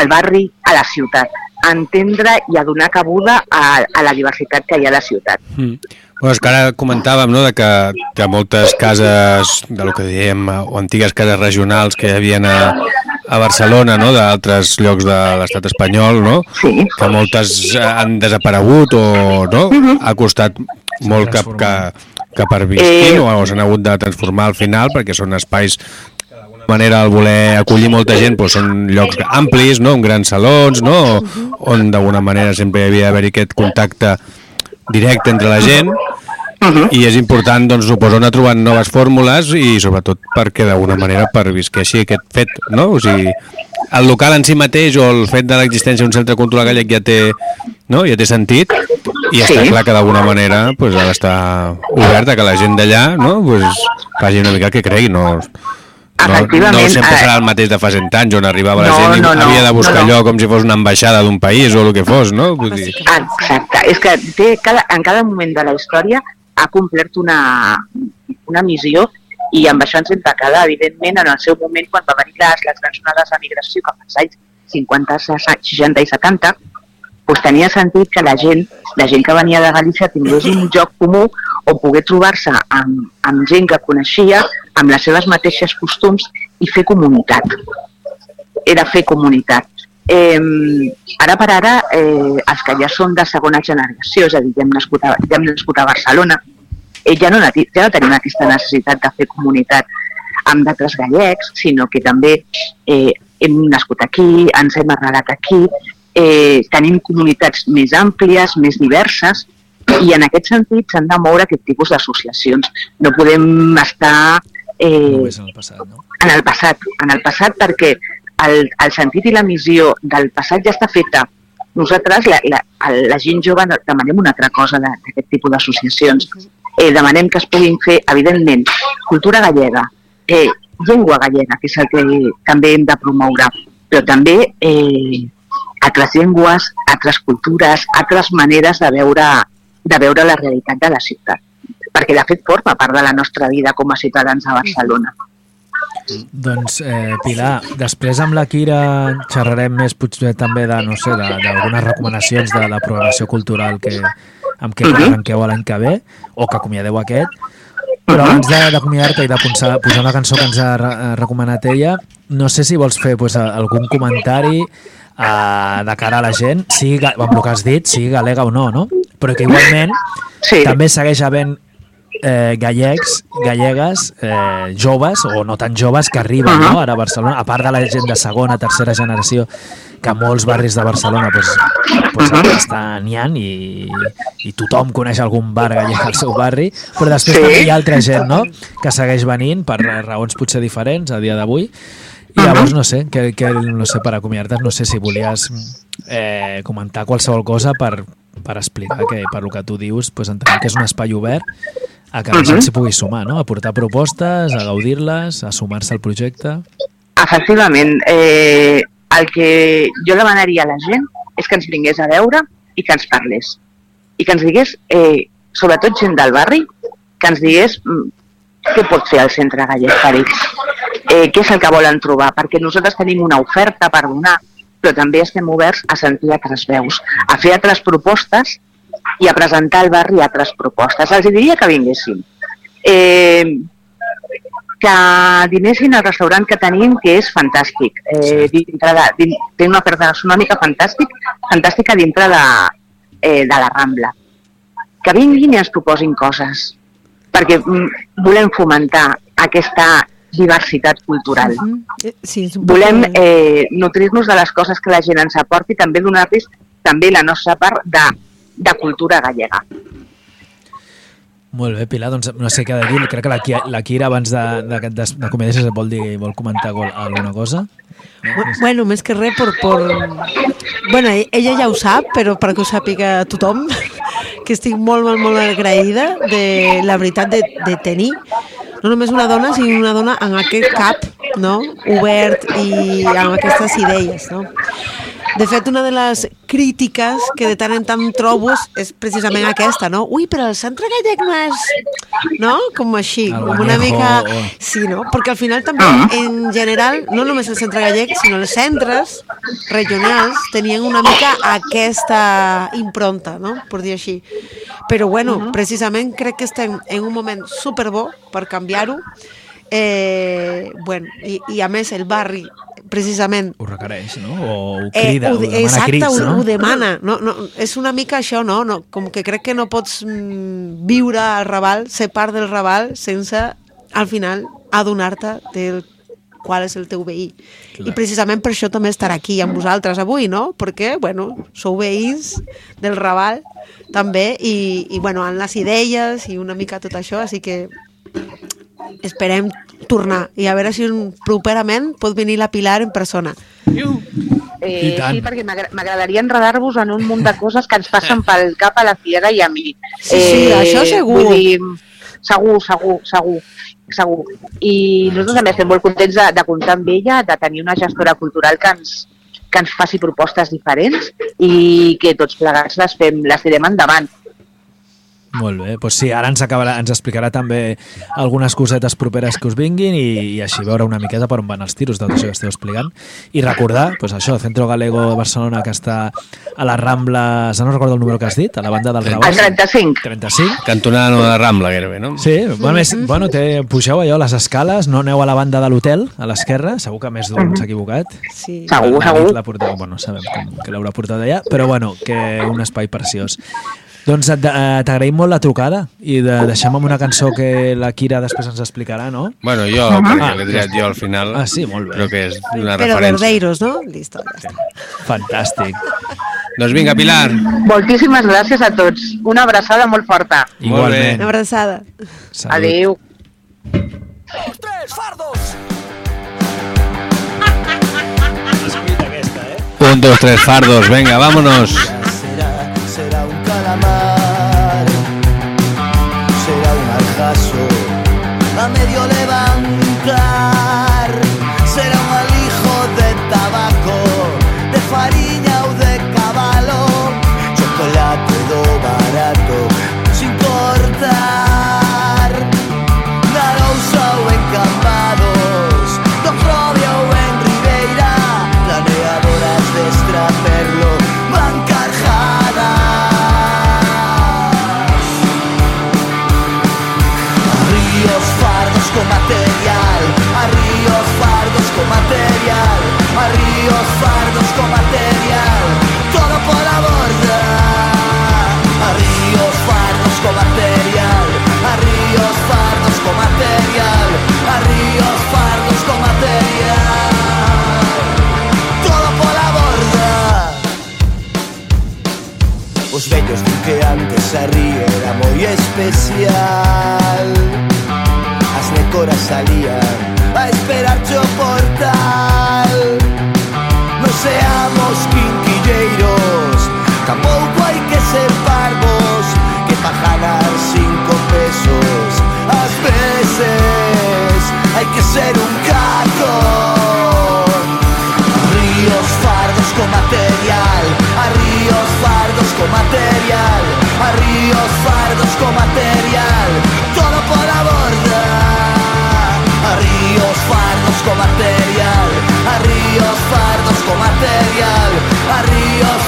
al barri, a la ciutat, a entendre i a donar cabuda a, a la diversitat que hi ha a la ciutat. Mm. Bueno, és que ara comentàvem no, de que, que moltes cases, de lo que diem, o antigues cases regionals que hi havia a, a Barcelona, no, d'altres llocs de l'estat espanyol, no? Sí. que moltes eh, han desaparegut o no? ha costat molt que, que, que pervisquin Eh. o, o s'han hagut de transformar al final perquè són espais manera al voler acollir molta gent doncs són llocs amplis, no? amb grans salons no? on d'alguna manera sempre hi havia d'haver aquest contacte directe entre la gent i és important, doncs, suposo, anar trobant noves fórmules i sobretot perquè d'alguna manera pervisqueixi aquest fet, no? O sigui, el local en si mateix o el fet de l'existència d'un centre cultural gallec ja té, no? ja té sentit i està Sí. clar que d'alguna manera pues, ha d'estar obert a que la gent d'allà no? pues, faci una mica el que cregui, no, no, no sempre eh, serà el mateix de fa 100 anys on arribava la No, gent i no, no, havia de buscar no, no. allò com si fos una ambaixada d'un país o el que fos, no? Vull dir... Exacte, és que té cada, en cada moment de la història ha complert una, una missió i amb això ens hem de quedar, evidentment, en el seu moment, quan va venir les, les grans onades de migració, cap als anys 50, 60 i 70, doncs tenia sentit que la gent, la gent que venia de Galícia tingués un lloc comú o poder trobar-se amb, amb gent que coneixia, amb les seves mateixes costums i fer comunitat. Era fer comunitat. Eh, ara per ara, eh, els que ja són de segona generació, és a dir, ja hem nascut a, ja hem nascut a Barcelona, eh, ja, no, ja no tenim aquesta necessitat de fer comunitat amb d'altres gallecs, sinó que també eh, hem nascut aquí, ens hem arrelat aquí, eh, tenim comunitats més àmplies, més diverses, i en aquest sentit s'han de moure aquest tipus d'associacions. No podem estar eh, Només en el passat, no? en el passat, en el passat perquè el, el sentit i la missió del passat ja està feta. Nosaltres, la, la, la gent jove, demanem una altra cosa d'aquest tipus d'associacions. Eh, demanem que es puguin fer, evidentment, cultura gallega, eh, llengua gallega, que és el que també hem de promoure, però també eh, altres llengües, altres cultures, altres maneres de veure, de veure la realitat de la ciutat. Perquè, de fet, forma part de la nostra vida com a ciutadans a Barcelona. Doncs, eh, Pilar, després amb la Kira xerrarem més potser també de, no sé, de- d'algunes recomanacions de la programació cultural que, amb què Mhm. arrenqueu l'any que ve o que acomiadeu aquest. Però abans de- d'acomiadar-te i de posar, posar una cançó que ens ha re- recomanat ella, no sé si vols fer pues, algun comentari eh, de cara a la gent, sigui, amb el que has dit, sigui galega o no, no? Però que igualment sí. també segueix havent eh, gallecs, gallegues, eh, joves o no tan joves que arriben Uh-huh. no, ara a Barcelona, a part de la gent de segona, tercera generació, que a molts barris de Barcelona pues, pues, Uh-huh. està n'hi ha i, i tothom coneix algun bar gallec al seu barri, però després Sí. també hi ha altra gent no? que segueix venint per raons potser diferents a dia d'avui i llavors no sé, que, que, no sé per acomiadar-te, no sé si volies eh, comentar qualsevol cosa per, per explicar que per lo que tu dius pues, entenem que és un espai obert a que la gent Mhm. s'hi pugui sumar, no? a portar propostes, a gaudir-les, a sumar-se al projecte. Efectivament, eh, el que jo demanaria a la gent és que ens vingués a veure i que ens parlés. I que ens digués, eh, sobretot gent del barri, que ens digués mm, què pot fer el centre gallec per ells, eh, què és el que volen trobar, perquè nosaltres tenim una oferta per donar, però també estem oberts a sentir altres veus, a fer altres propostes i a presentar al barri altres propostes. Els diria que vinguessin. Eh, que dinessin al restaurant que tenim, que és fantàstic. Eh, dintre de, din, té una oferta gastronòmica fantàstic, fantàstica dintre de, eh, de la Rambla. Que vinguin i ens proposin coses, perquè mm, volem fomentar aquesta diversitat cultural. Eh, Sí, és Volem eh, nutrir-nos de les coses que la gent ens aporti i també donar-los també la nostra part de, de cultura gallega. Molt bé, Pilar, doncs no sé què ha de dir. Crec que la, la Kira abans de, de, de, de comèdies es vol, dir, vol comentar gol- alguna cosa. Bu- Bueno, més que res, per, per... Bueno, e- ella ja ho sap, però perquè ho sàpiga tothom, que estic molt, molt, molt agraïda de la veritat de, de tenir no només una dona, sinó una dona amb aquest cap no? obert i amb aquestes idees. No? De fet, una de les crítiques que de tant en tant trobo és- precisament aquesta, no? Ui, però el centre gallec no és... No? Com així, com una mica... Sí, no? Perquè al final també, en general, no només el centre gallec, sinó els centres regionals tenien una mica aquesta impronta, no? Per dir així. Però, bueno, precisament crec que estem en un moment superbo per canviar-ho. Eh, bueno, i, i a més el barri precisament Ho requereix, no? O ho Eh, crida, ho, ho de- demana exacte, crits, ho, no? ho demana. No, no, és una mica això, no? no? Com que crec que no pots mm, viure al Raval, ser part del Raval, sense, al final, adonar-te del qual és el teu veí. I precisament per això també estar aquí amb vosaltres avui, no? Perquè, bueno, sou veïns del Raval també i, i bueno, amb les idees i una mica tot això, així que esperem tornar i a veure si properament pot venir la Pilar en persona. Eh, I tant. sí, perquè m'agra- m'agradaria enredar-vos en un munt de coses que ens passen pel cap a la Fiera i a mi. Eh, Sí, sí, això segur. Vull dir, segur, segur, segur, segur. I nosaltres també estem molt contents de, de comptar amb ella, de tenir una gestora cultural que ens, que ens faci propostes diferents i que tots plegats les, fem, les tirem endavant. Molt bé, doncs sí, ara ens, acabarà, ens explicarà també algunes cosetes properes que us vinguin i, i així veure una miqueta per on van els tiros de tot això que esteu explicant. I recordar, doncs això, Centro Galego de Barcelona, que està a les Rambles, no recordo el número que has dit, a la banda del Raval. El 35. 35. Cantonada no de Rambla, gairebé, no? Sí, bueno, més, bueno té, pugeu allò a les escales, no aneu a la banda de l'hotel, a l'esquerra, segur que més d'un s'ha equivocat. Sí. Segur, La segur. l'ha portat, bueno, sabem com, que l'haurà portat allà, però bueno, que un espai preciós. Doncs eh, t'agraïm molt la trucada i de, deixem amb una cançó que la Kira després ens explicarà, no? Bueno, jo, Ah, perquè l'he triat jo al final. Ah, sí, molt bé. Crec que és una Però referència. Verdeiros, no? Listo, ja està. Fantàstic. Doncs vinga, Pilar. Moltíssimes gràcies a tots. Una abraçada molt forta. Igualment. Una abraçada. Salut. Adéu. Un, dos, tres fardos, venga, vámonos. my mind. Ría era moi especial. As necoras salían a esperar o portal ríos fardos con material, todo por la borda. A ríos fardos con material, a ríos fardos con material, a ríos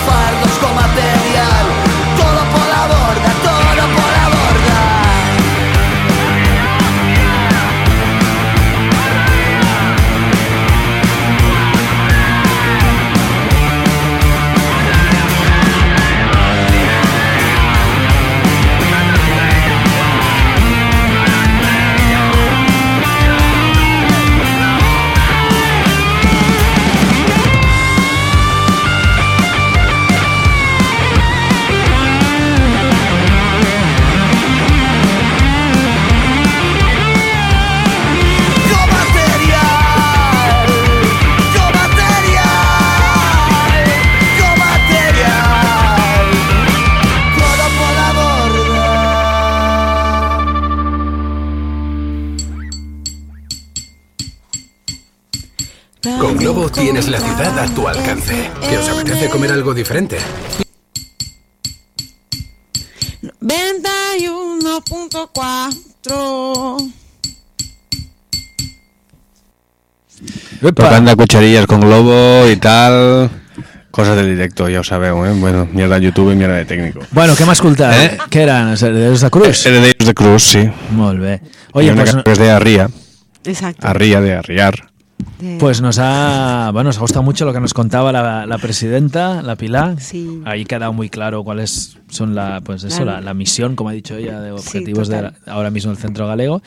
tienes la ciudad a tu alcance. ¿Que os apetece comer algo diferente? 91.4 Tocando a cucharillas con globo y tal. Cosas del directo, ya os sabeu, eh? Bueno, mierda de YouTube i mierda de técnico. Bueno, què hem escoltat? Eh? Què eren? Els herederos de Cruz? Herederos de Cruz, sí. Molt bé. Oye, pues, es de Arría. Exacto. Arría de Arriar. Pues nos ha, bueno, nos ha gustado mucho lo que nos contaba la, la presidenta, la Pilar. Sí. Ahí quedado muy claro cuáles son la, pues eso, Claro. la, la misión, como ha dicho ella, de objetivos de total. la- ahora mismo del Centro Galego.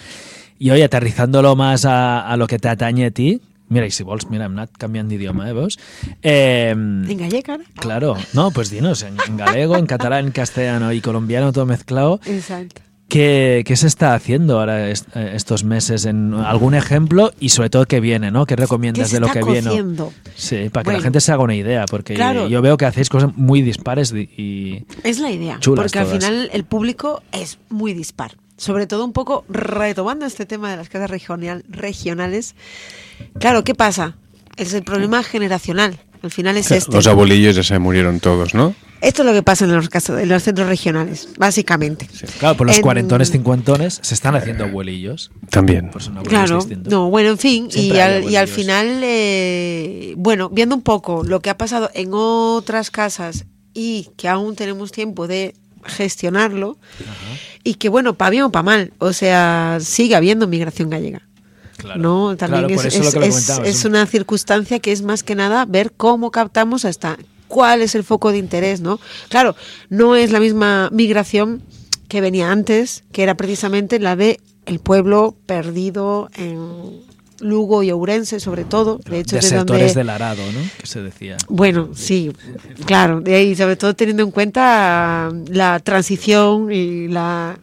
Y hoy aterrizándolo más a, a lo que te atañe a ti. Mira, y si vols, mira, hem anat canviant d'idioma, eh, veus? Eh, En gallego, ¿no? claro, no, pues dinos, en, en galego, en catalán, en castellano y colombiano, todo mezclado. Exacto. ¿Qué, qué se está haciendo ahora est- eh, estos meses? En algún ejemplo y sobre todo qué viene, ¿no? ¿Qué recomiendas ¿Qué se de lo que viene? Sí, para que Bueno. la gente se haga una idea, porque Claro. yo veo que hacéis cosas muy dispares di- y... Es la idea, porque al final el público es muy dispar. Sobre todo un poco retomando este tema de las casas regional, regionales. Claro, ¿qué pasa? Es el problema generacional. Al final es este. Los abuelillos ya se murieron todos, ¿no? Esto es lo que pasa en los, casos, en los centros regionales, básicamente. Claro, por los En- cuarentones, cincuentones se están haciendo abuelillos. También. Por Claro, distintos. no, bueno, en fin, y al, y al abuelillos. final, eh, bueno, viendo un poco lo que ha pasado en otras casas y que aún tenemos tiempo de gestionarlo, y que bueno, para bien o para mal, o sea, sigue habiendo migración gallega. ¿No? También Claro, es, es- una circunstancia que es más que nada ver cómo captamos hasta cuál es el foco de interés, ¿no? Claro, no es la misma migración que venía antes, que era precisamente la de el pueblo perdido en Lugo y Ourense, sobre todo. De hecho, de Desertores donde del arado, ¿no? Que se decía. bueno, sí, claro, ahí, sobre todo teniendo en cuenta la transición y la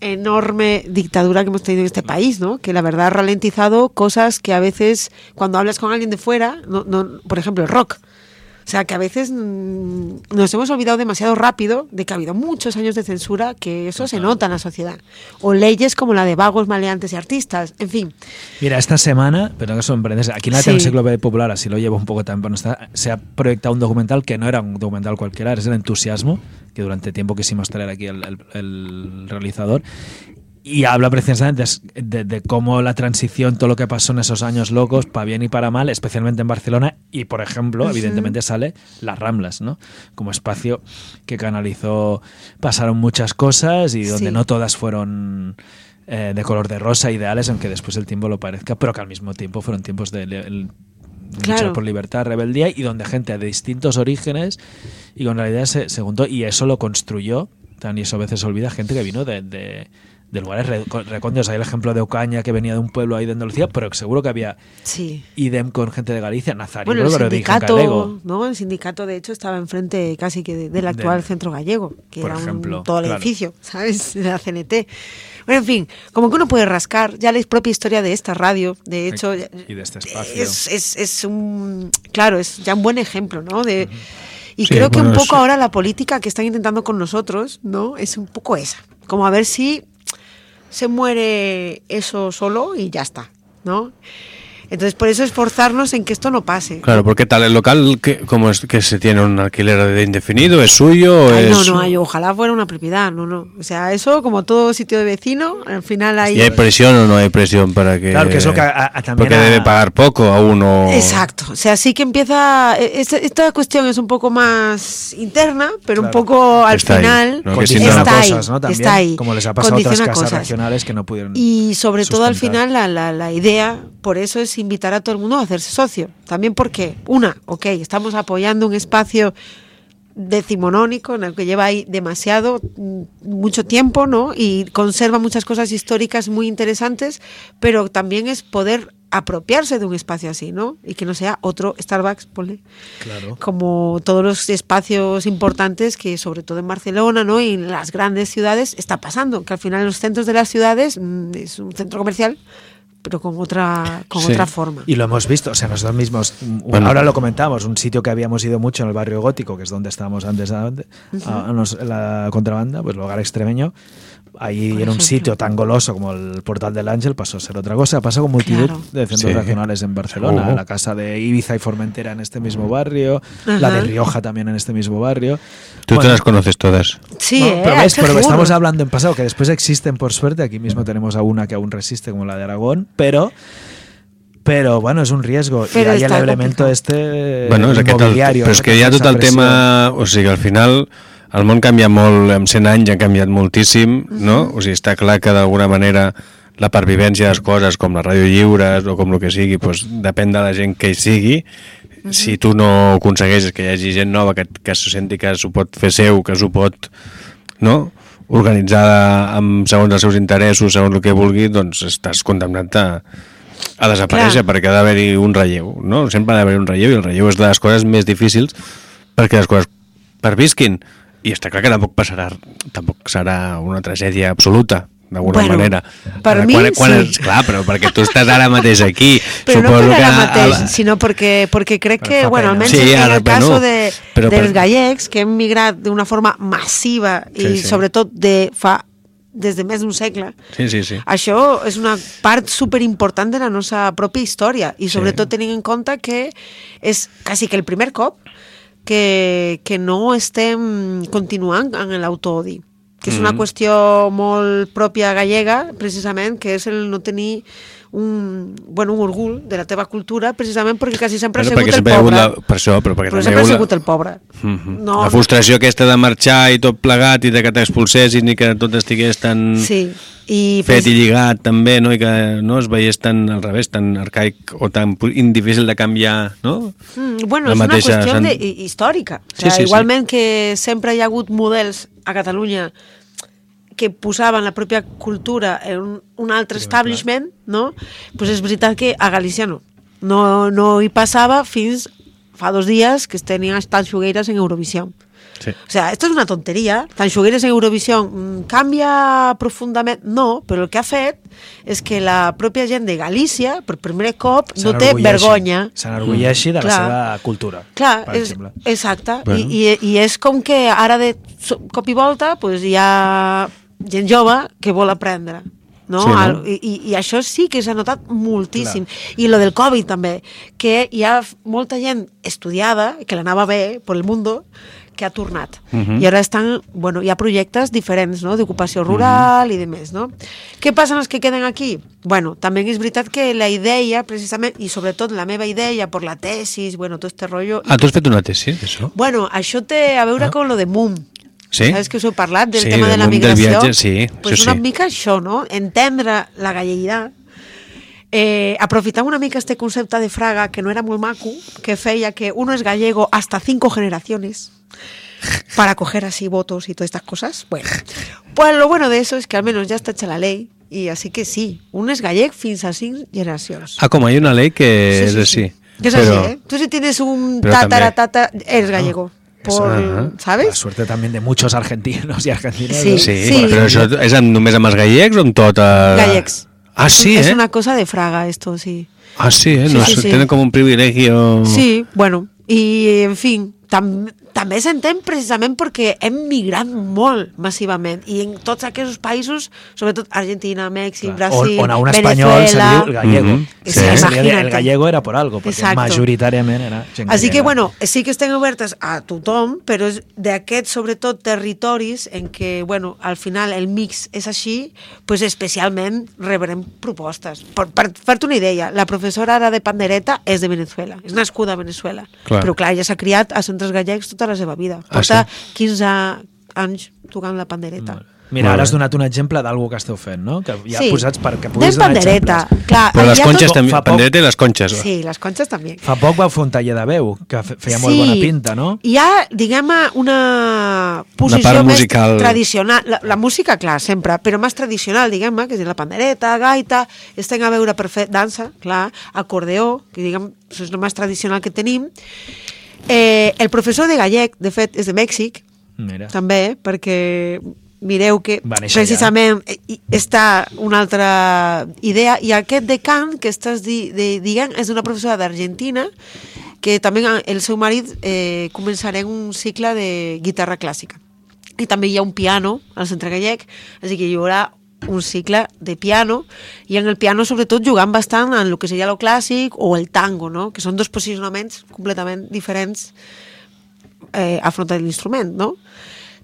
enorme dictadura que hemos tenido en este país, ¿no? Que la verdad ha ralentizado cosas que a veces cuando hablas con alguien de fuera, no, no, por ejemplo, el rock. O sea, que a veces mm, nos hemos olvidado demasiado rápido de que ha habido muchos años de censura, que eso se nota en la sociedad. O leyes como la de vagos, maleantes y artistas, en fin. Mira, esta semana, pero que sorprendes, aquí en la Sí. Enciclopedia Popular, así lo llevo un poco también, está, se ha proyectado un documental que no era un documental cualquiera, es el entusiasmo, que durante tiempo quisimos traer aquí el, el- el realizador, y habla precisamente de, de- de cómo la transición, todo lo que pasó en esos años locos, para bien y para mal, especialmente en Barcelona, y por ejemplo, evidentemente sale Las Ramblas, ¿no? Como espacio que canalizó, pasaron muchas cosas y donde Sí. no todas fueron eh, de color de rosa, ideales, aunque después el tiempo lo parezca, pero que al mismo tiempo fueron tiempos de le- el- lucha Claro. por libertad, rebeldía y donde gente de distintos orígenes y con realidad se, se juntó y eso lo construyó, tan y eso a veces se olvida, gente que vino de, de- de lugares re- recónditos. Hay el ejemplo de Ocaña que venía de un pueblo ahí de Andalucía, pero seguro que había Sí. idem con gente de Galicia, Nazario, Bueno, el sindicato. ¿no? El sindicato, de hecho, estaba enfrente casi que de- del actual centro gallego, que por era un- todo el claro. edificio, ¿sabes? De la CNT. Bueno, en fin, como que uno puede rascar, ya la propia historia de esta radio, de hecho, y de este espacio. es, es, es un, claro, es ya un buen ejemplo, ¿no? De, y Sí, creo que bueno, un poco ahora la política que están intentando con nosotros, ¿no? Es un poco esa, como a ver si se muere eso solo y ya está, ¿no? Entonces, por eso esforzarnos en que esto no pase. Claro, porque tal, el local, que, como es que se tiene un alquiler de indefinido? ¿Es suyo? o Ay, no, es... no, ay, ojalá fuera una propiedad, no, no. O sea, eso como todo sitio de vecino, al final hay... ¿Y hay presión o no hay presión para que.? Claro, que es lo que a- a- también Porque a- debe pagar poco a uno. Exacto, o sea, sí que empieza, e- esta, esta cuestión es un poco más interna, pero un Claro. poco al Está ahí, final ¿no? Que si Condiciona no- está ahí, cosas, ¿no? También, está ahí, como les ha pasado a otras casas cosas. regionales que no pudieron Y sobre todo al sustentar. final la, la, la idea, por eso es invitar a todo el mundo a hacerse socio. También porque, una, ok, estamos apoyando un espacio decimonónico en el que lleva ahí demasiado, mm, mucho tiempo, ¿no? Y conserva muchas cosas históricas muy interesantes, pero también es poder apropiarse de un espacio así, ¿no? Y que no sea otro Starbucks, ponle Claro. como todos los espacios importantes que sobre todo en Barcelona ¿no? y en las grandes ciudades está pasando, que al final los centros de las ciudades mm, es un centro comercial pero con otra, con Sí. otra forma. Y lo hemos visto, o sea, nosotros mismos, un- Bueno. ahora lo comentamos, un sitio que habíamos ido mucho en el barrio gótico, que es donde estábamos antes, a- Ujú. a- a nos- en la contrabanda, pues el hogar extremeño, ahí Por en un ejemplo. sitio tan goloso como el Portal del Ángel pasó a ser otra cosa. Pasó con multitud Claro. de centros Sí. regionales en Barcelona, Oh. la casa de Ibiza y Formentera en este mismo barrio, la de Rioja también en este mismo barrio. Tú Bueno, te las conoces todas. Sí, no, eh, pero, ves, que pero estamos hablando en pasado, que después existen por suerte. Aquí mismo tenemos a una que aún resiste, como la de Aragón, pero. Pero bueno, es un riesgo. Pero y hay el elemento este bueno, inmobiliario. no? que hi ha Aquesta tot el pressió. tema... O sigui, al final el món canvia molt, en 100 anys ha canviat moltíssim, no? O sigui, està clar que d'alguna manera la pervivència de les coses, com les ràdio lliures o com el que sigui, doncs, depèn de la gent que hi sigui. Si tu no aconsegueixes que hi hagi gent nova que, que se senti que s'ho pot fer seu, que s'ho pot no? organitzar amb, segons els seus interessos, segons el que vulgui, doncs estàs condemnat a, a desaparèixer Clar. perquè ha d'haver-hi un relleu, no? Sempre ha d'haver un relleu i el relleu és de les coses més difícils perquè les coses pervisquin i està clar que tampoc passarà tampoc serà una tragèdia absoluta d'alguna Bueno, manera. per Ara, mi quan, quan sí. és, clar, però perquè tu estàs ara mateix aquí. Pero no suposo por que ara a- mateix, a- sino porque, porque crec que, bueno, almenys Sí, en el caso bueno, de, però dels per- gallecs, que hem migrat d'una forma massiva i Sí, sí. sobretot de fa des de més d'un segle, Sí, sí, sí. això és una part superimportant de la nostra pròpia història i sobretot tenint en compte que és quasi que el primer cop que, que no estem continuant en l'autoodi que és una Mhm. qüestió molt pròpia gallega, precisament, que és el no tenir un, bueno, un orgull de la teva cultura, precisament perquè quasi sempre Bueno, ha sigut el sempre hagut pobre. la, per això, però perquè Però sempre ha hagut sigut el pobre. Mhm. No, la frustració aquesta de marxar i tot plegat i de que t'expulsessin i que tot estigués tan Sí, i fet pres- i lligat també, no? i que no es veiés tan al revés, tan arcaic o tan indifícil de canviar, no? Mm, bueno, La és una qüestió sant- de, hi- històrica. O Sí, sigui, sí, sí. igualment que sempre hi ha hagut models a Catalunya que posaven la pròpia cultura en un, un altre establishment, no? pues és veritat que a Galícia no. No, no hi passava fins fa dos dies que es tenien estat xugueires en Eurovisión. Sí. O sea, esto es una tontería. Tan xugueres en Eurovisión mm, canvia profundament? No, però el que ha fet és que la pròpia gent de Galícia, per primer cop, no té vergonya. S'enorgulleixi de la Clar. seva cultura. Clar, per és, exemple. exacte. Bueno. I, i, I és com que ara de cop i volta pues, hi ha gent jove que vol aprendre. No? Sí, no? I, i, això sí que s'ha notat moltíssim. I lo del Covid també, que hi ha molta gent estudiada, que l'anava bé per el mundo, que ha tornat. Mhm. I ara estan, bueno, hi ha projectes diferents, no?, d'ocupació rural i de més, no? Què passa amb els que queden aquí? Bueno, també és veritat que la idea, precisament, i sobretot la meva idea per la tesis, bueno, tot este rotllo... Ah, tu has fet una tesi d'això? Bueno, això té a veure Ah. con lo de MUM. Sí? Saps que us he parlat del Sí, tema de la migració? viatge, sí, pues sí, una sí. mica això, no? Entendre la galleguitat, eh, una mica este concepte de Fraga, que no era molt maco, que feia que uno es gallego hasta cinco generaciones para coger así votos y todas estas cosas. Bueno, pues lo bueno de eso es que al menos ya está hecha la ley y así que sí, un es gallec fins a cinc generacions. Ah, com hay una ley que Sí, sí, així. Que es así, ¿eh? Tú si tienes un Pero tatara, también- tata, eres gallego. Por, Ajá. La suerte también de muchos argentinos y argentinas. Sí, ¿no? Sí, Sí. però això és amb, només amb els gallecs o amb tot? Eh... Gallecs. Ah, sí, es eh? una cosa de Fraga esto, sí. Ah, sí, eh? Sí, No, sí, sí, sí. Tenen com un privilegio... Sí, bueno, i en fin, tam també s'entén precisament perquè hem migrat molt massivament i en tots aquests països, sobretot Argentina, Mèxic, Brasil, on, on a un Venezuela... espanyol se li diu el gallego. Mhm. Sí, Sí, diu- imagina't. el gallego era por algo, perquè Exacto. majoritàriament era gent Així que, bueno, sí que estem obertes a tothom, però és d'aquests, sobretot, territoris en què, bueno, al final el mix és així, pues especialment rebrem propostes. Per, per fer-te una idea, la professora ara de pandereta és de Venezuela, és nascuda a Venezuela, Clar. però clar, ella s'ha criat a centres gallecs tota la seva vida. Ah, Porta sí? 15 anys tocant la pandereta. Mira, Molt ara has donat un exemple d'algú que esteu fent, no? Que ja Sí. posats perquè puguis donar pandereta, exemples. clar. Però les hi ha conxes tot- també, poc- pandereta i les conxes. va. Sí, les conxes també. Fa poc vau fer un taller de veu, que fe- feia molt Sí. bona pinta, no? Hi ha, diguem-ne, una posició part més musical. tradicional. La, la música, clar, sempre, però més tradicional, diguem-ne, que és la pandereta, gaita, estem a veure per fer dansa, clar, acordeó, que diguem, això és el més tradicional que tenim. Eh, el professor de gallec, de fet, és de Mèxic, Mira. també, perquè mireu que precisament eh, hi- està una altra idea i aquest de cant que estàs di, de, dient és d'una professora d'Argentina que també el seu marit eh, començarà un cicle de guitarra clàssica i també hi ha un piano al centre gallec així que hi haurà un cicle de piano i en el piano sobretot jugant bastant en el que seria el clàssic o el tango, no? que són dos posicionaments completament diferents eh, afrontar l'instrument, no?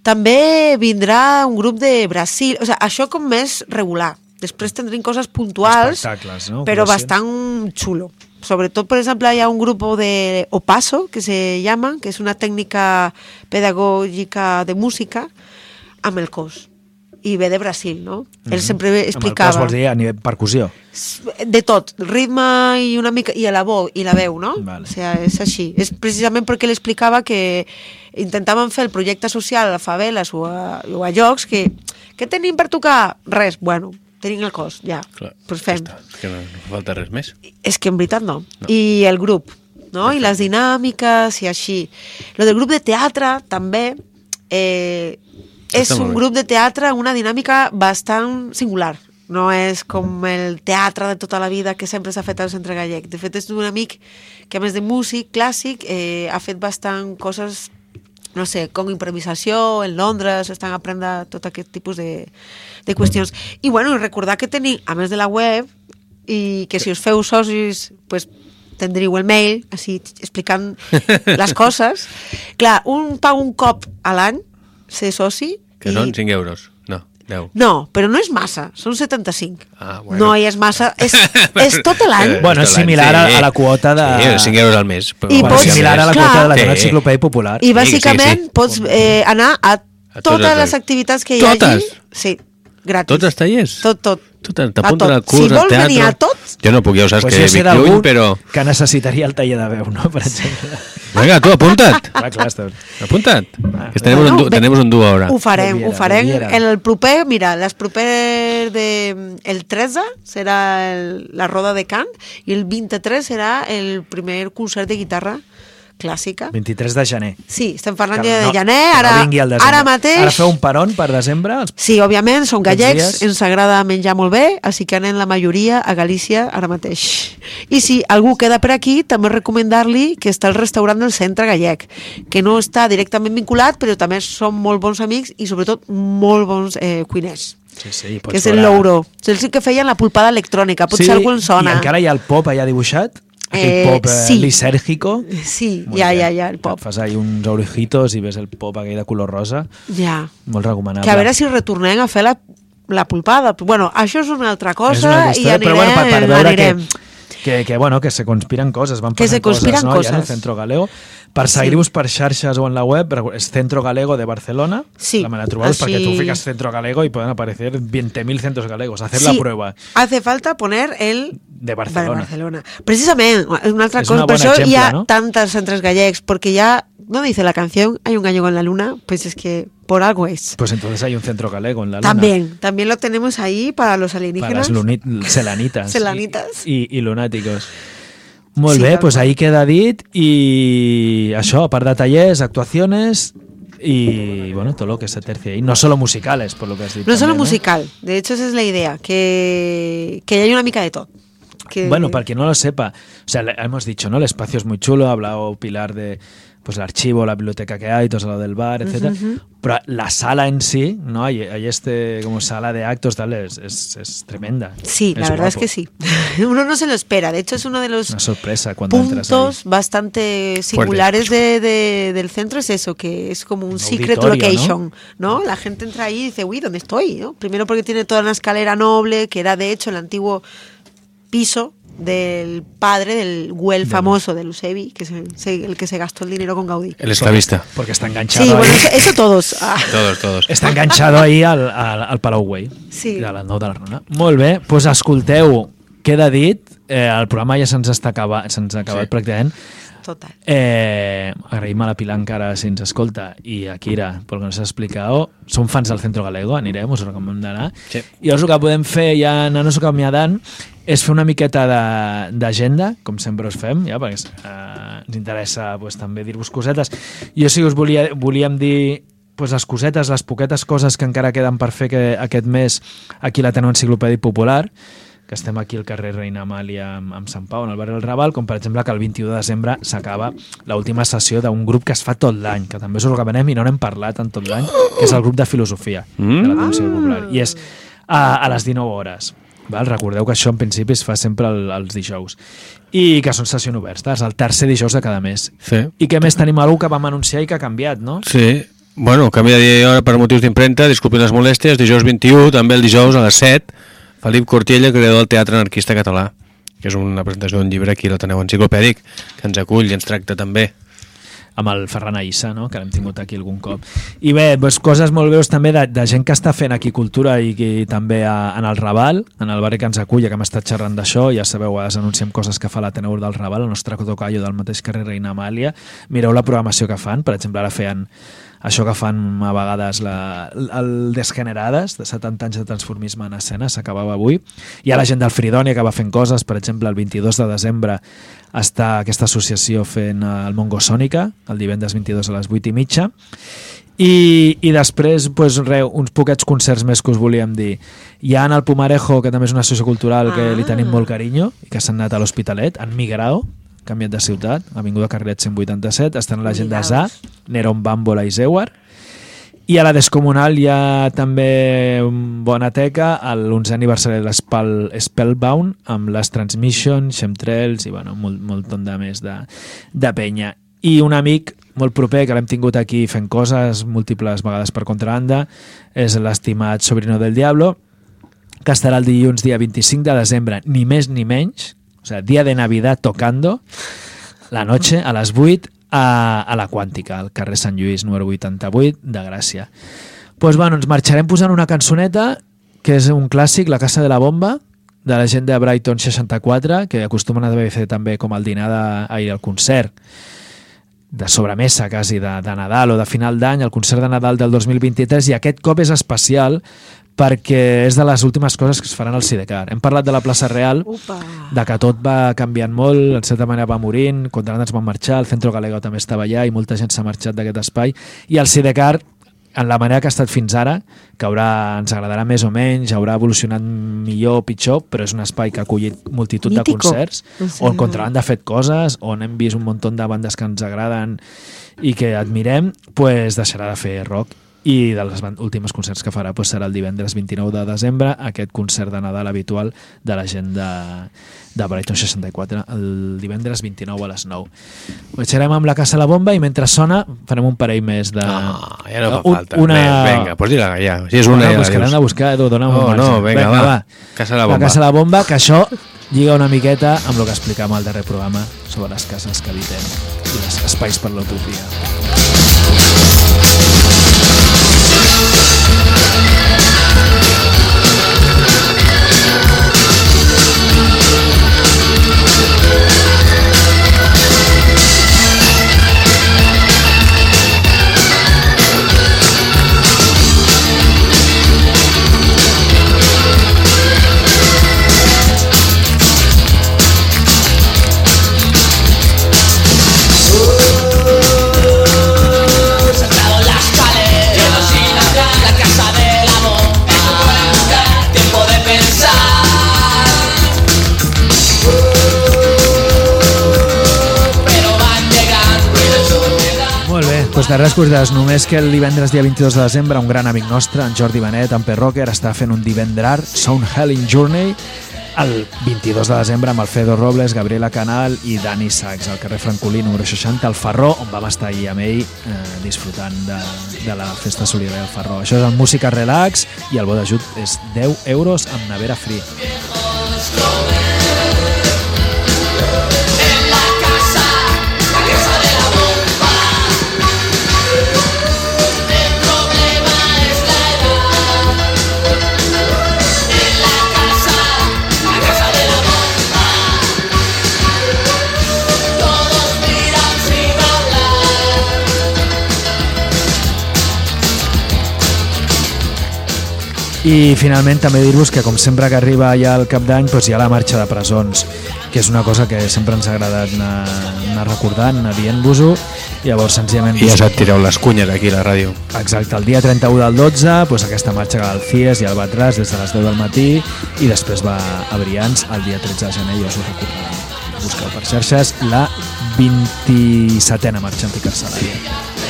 També vindrà un grup de Brasil, o sigui, això com més regular. Després tindrem coses puntuals, no? Curación. bastant chulo. Sobre todo, por ejemplo, hay un grupo de Opaso, que se llama, que es una técnica pedagógica de música, amb el cos. I ve de Brasil, no? Ell sempre Amb el explicava... cos vols dir a nivell percussió. De tot, ritme i una mica i a la veu i la veu, no? Vale. O sea, és així. És precisament perquè ell explicava que intentaven fer el projecte social a faveles o a, o a llocs que què tenim per tocar? Res, bueno, tenim el cos, ja. Clar, pues fem. Que no, no fa falta res més. És que en veritat no. no. I el grup, no? I les dinàmiques i així. Lo del grup de teatre també eh, és Està un bé. grup de teatre amb una dinàmica bastant singular. No és com el teatre de tota la vida que sempre s'ha fet al centre gallec. De fet, és un amic que, a més de músic clàssic, eh, ha fet bastant coses no sé, com improvisació, en Londres, estan aprenent tot aquest tipus de, de qüestions. I bueno, recordar que tenim, a més de la web, i que si us feu socis, pues, tindríeu el mail, així explicant les coses. Clar, un paga un cop a l'any, ser soci, Que i... són 5 euros. No, 10. No, però no és massa, són 75. Ah, bueno. No hi és massa, és, és tot l'any. Bueno, és similar a, sí. a la quota de... Sí, 5 euros al mes. Però I Bueno, pots- similar a la Clar. quota de la Sí. sí. enciclopèdia popular. I bàsicament pots eh, anar a, A totes els- les activitats que hi Totes? hagi. Sí, gratis. Tots els tallers? Tot, tot. Tu t'apunten al tot. curs, Si al vols teatre... venir a tot, Jo no puc, ja ho saps Pues que vic lluny, però... que necessitaria el taller de veu, no? Per exemple. Vinga, tu, apunta't. clar. Apunta't. Que tenemos, Bueno, un, du ve- tenemos un dúo ahora. Ho farem, Bebiera, ho farem. En el proper, mira, les properes de... El 13 serà el, la roda de cant i el 23 serà el primer concert de guitarra clàssica. 23 de gener. Sí, estem parlant Que ja de no- gener, ara, no al ara mateix... Ara feu un peron per desembre? Els... Sí, òbviament, són Aquests gallecs, ens agrada menjar molt bé, així que anem la majoria a Galícia ara mateix. I si algú queda per aquí, també recomanar-li que està el restaurant del Centre Gallec, que no està directament vinculat, però també són molt bons amics i sobretot molt bons eh, cuiners. Sí, sí, que és el Louro. Ells sí que feien la pulpada electrònica, potser sí, algú en sona. I encara hi ha el pop allà dibuixat? Aquell Eh, pop eh, sí. lisèrgico? Sí, Muy ja, bé. ja, ja, el pop. Et fas ahí uns orejitos i ves el pop aquell de color rosa. Ja. Molt recomanable. Que a veure si retornem a fer la, la pulpada. Bueno, això és una altra cosa una altra i història, anirem, però bueno, per, per veure anirem. que, que, bueno, que se conspiren coses, van Que se conspiran coses, no? Ja en el coses. Centro Galego. Per Sí. seguir-vos per xarxes o en la web, és Centro Galego de Barcelona. Sí, La manera de trobar-los así- perquè tu fiques Centro Galego y pueden aparecer 20.000 centros galegos. Hacer la Sí, prueba Hace falta poner el de Barcelona. de Barcelona. Precisament, una altra És cosa. una Per això hi ha exemple, no? centres gallecs, ya, no dice la canción, hay un gallego en la luna, pues es que por algo es. Pues entonces hay un centro galego en la luna. También, también lo tenemos ahí para los Para alienígenas. las lunit selanitas. Selanitas. I, i lunàticos. Molt Sí, bé, tal pues ahí queda dit i això, a part de tallers, actuaciones y bueno, todo lo que se tercia ahí. No solo musicales, por lo que has dicho. No solo musical, de hecho esa es la idea, que, que haya una mica de todo. Que, Bueno, para quien no lo sepa, o sea, hemos dicho, ¿no? El espacio es muy chulo, ha hablado Pilar de pues el archivo, la biblioteca que hay, todo lo del bar, etcétera. Ujú. Pero la sala en sí, ¿no? Hay, hay este como sala de actos, tal, es, es, es tremenda. Sí, la verdad es que sí. Uno no se lo espera. De hecho, es uno de los Una sorpresa cuando puntos bastante singulares de, de- del centro es eso, que es como un, secret location, ¿no? La gente entra ahí y dice, uy, ¿dónde estoy? ¿no? Primero porque tiene toda una escalera noble, que era de hecho el antiguo piso del padre del Güell famoso de Lucevi, que es el, se- el que se gastó el dinero con Gaudí. El esclavista. Porque está enganchado Sí, ahí. bueno, eso, eso todos. Ah. Todos, todos. Està enganxado ahí al, al, al Palau Güell, Sí. de la Nou de la Rona. Molt bé, doncs escolteu, queda dit, eh, el programa ja se'ns acaba, se'ns ha acabat sí. pràcticament. Total. Eh, agraïm a la Pilar encara si ens escolta i a Kira pel que ens ha explicat. Som fans del Centro Galego, anirem, us d'anar. Sí. I llavors el que podem fer ja anant-nos acomiadant és fer una miqueta de- d'agenda, com sempre us fem, ja, perquè eh, ens interessa pues, també dir-vos cosetes. Jo sí us volia, volíem dir pues, les cosetes, les poquetes coses que encara queden per fer que aquest mes aquí la Teno Enciclopèdia Popular, que estem aquí al carrer Reina Amàlia amb, amb Sant Pau, en el barri del Raval, com per exemple que el 21 de desembre s'acaba l'última sessió d'un grup que es fa tot l'any, que també us ho recomanem i no n'hem parlat en tot l'any, que és el grup de filosofia Mm. de la Teno Popular. I és a, a les 19 hores. Val? Recordeu que això en principi es fa sempre el, els dijous i que són sessions obertes, el tercer dijous de cada mes. Sí. I què més tenim algú que vam anunciar i que ha canviat, no? Sí, bueno, canvi de dia i hora per motius d'impremta, disculpin les molèsties, dijous 21, també el dijous a les 7, Felip Cortiella, creador del Teatre Anarquista Català, que és una presentació d'un llibre aquí a l'Ateneu Enciclopèdic, que ens acull i ens tracta també. amb el Ferran Aissa, no? que l'hem tingut aquí algun cop. I bé, doncs, coses molt veus també de, de gent que està fent aquí cultura i, i també a, en el Raval, en el barri que ens acull, que hem estat xerrant d'això, ja sabeu, a anunciem coses que fa l'Ateneu del Raval, el nostre tocayo del mateix carrer Reina Amàlia. Mireu la programació que fan, per exemple, ara feien això que fan a vegades la, el Desgenerades, de 70 anys de transformisme en escena, s'acabava avui. Hi ha la gent del Fridònia que va fent coses, per exemple, el 22 de desembre està aquesta associació fent el Mongo Sònica, el divendres 22 a les 8 i mitja, i, i després pues, re, uns poquets concerts més que us volíem dir. Hi ha en el Pumarejo, que també és una associació cultural que li tenim molt carinyo, i que s'han anat a l'Hospitalet, han migrat, canviat de ciutat, Avinguda Carrilet 187, estan a la gent de Zà, Neron Bàmbola i Zeuar, i a la Descomunal hi ha també bona teca a l'11 aniversari de l'Spell Spellbound amb les Transmission, Chemtrails i bueno, molt, molt ton de més de, de penya. I un amic molt proper que l'hem tingut aquí fent coses múltiples vegades per contrabanda és l'estimat Sobrino del Diablo que estarà el dilluns dia 25 de desembre ni més ni menys o sea, dia de Navidad tocando la noche a les 8 a, a la Quàntica, al carrer Sant Lluís número 88 de Gràcia. pues, bueno, ens marxarem posant una cançoneta que és un clàssic, La Casa de la Bomba, de la gent de Brighton 64, que acostumen a fet també com el dinar ai, el concert de sobremesa quasi de, de Nadal o de final d'any, el concert de Nadal del 2023 i aquest cop és especial perquè és de les últimes coses que es faran al Sidecar. Hem parlat de la plaça Real, Upa. de que tot va canviant molt, en certa manera va morint, contrabandats van marxar, el Centro Galego també estava allà i molta gent s'ha marxat d'aquest espai, i el Sidecar en la manera que ha estat fins ara, que haurà, ens agradarà més o menys, haurà evolucionat millor o pitjor, però és un espai que ha acollit multitud de Mítico. concerts, O sigui, on Contrabanda ha fet coses, on hem vist un munt de bandes que ens agraden i que admirem, pues deixarà de fer rock i de les ban- últims concerts que farà pues, serà el divendres 29 de desembre aquest concert de Nadal habitual de la gent de, de Brighton 64 el divendres 29 a les 9 ho deixarem amb la Casa la Bomba i mentre sona farem un parell més de... No, ja no fa un- falta. Una... Vinga, pues dila ja. Si és una, bueno, ja la buscar, Edu, dona'm Oh, no, marge. vinga, va. Casa la Bomba. La Casa la Bomba, que això lliga una miqueta amb el que explicàvem al darrer programa sobre les cases que habitem i els espais per l'utopia. Sentado Yeah. Doncs de res, doncs, només que el divendres dia 22 de desembre un gran amic nostre, en Jordi Benet, en Perrocker, està fent un divendrar Sound Helling Journey el 22 de desembre amb Alfredo Robles, Gabriela Canal i Dani Sachs al carrer Francolí número 60 al Ferró, on vam estar ahir amb ell eh, disfrutant de, de la festa solidària del Ferró. Això és el Música Relax i el bo d'ajut és 10 euros amb nevera free. I finalment també dir-vos que com sempre que arriba ja el cap d'any doncs hi ha la marxa de presons, que és una cosa que sempre ens ha agradat anar, anar recordant, anar dient-vos-ho, llavors senzillament... I ja se't tireu les cunyes aquí a la ràdio. Exacte, el dia 31 del 12, doncs aquesta marxa que va al CIES i al Batràs des de les 10 del matí i després va a Brians el dia 13 de gener, ja us ho recordarem. Busqueu per xarxes la 27a marxa anticarcelària.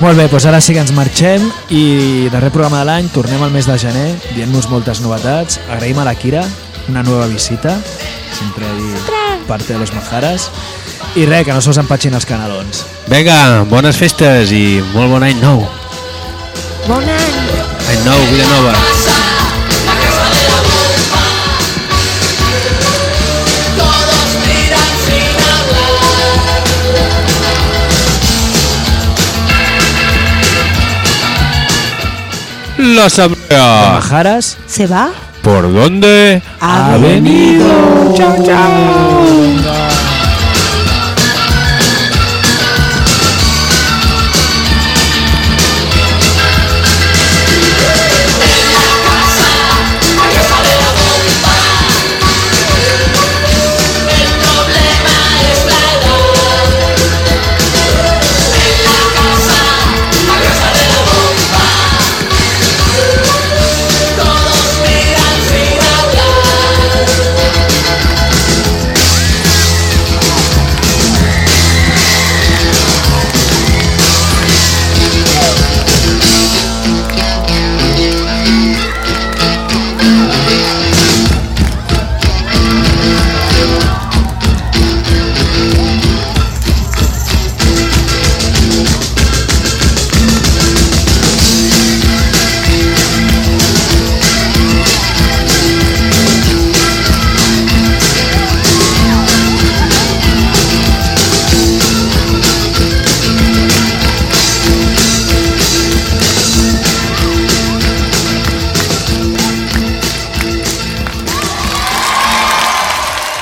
Molt bé, doncs ara sí que ens marxem i darrer programa de l'any, tornem al mes de gener dient-nos moltes novetats. Agraïm a la Kira una nova visita, sempre ahí parte de los majares. I res, que no se us empatxin els canalons. Vinga, bones festes i molt bon any nou. Bon any! Any nou, vida nova. Todos La sabrá. Majaras. ¿Se va? ¿Por dónde? Ha venido. Chao, chao.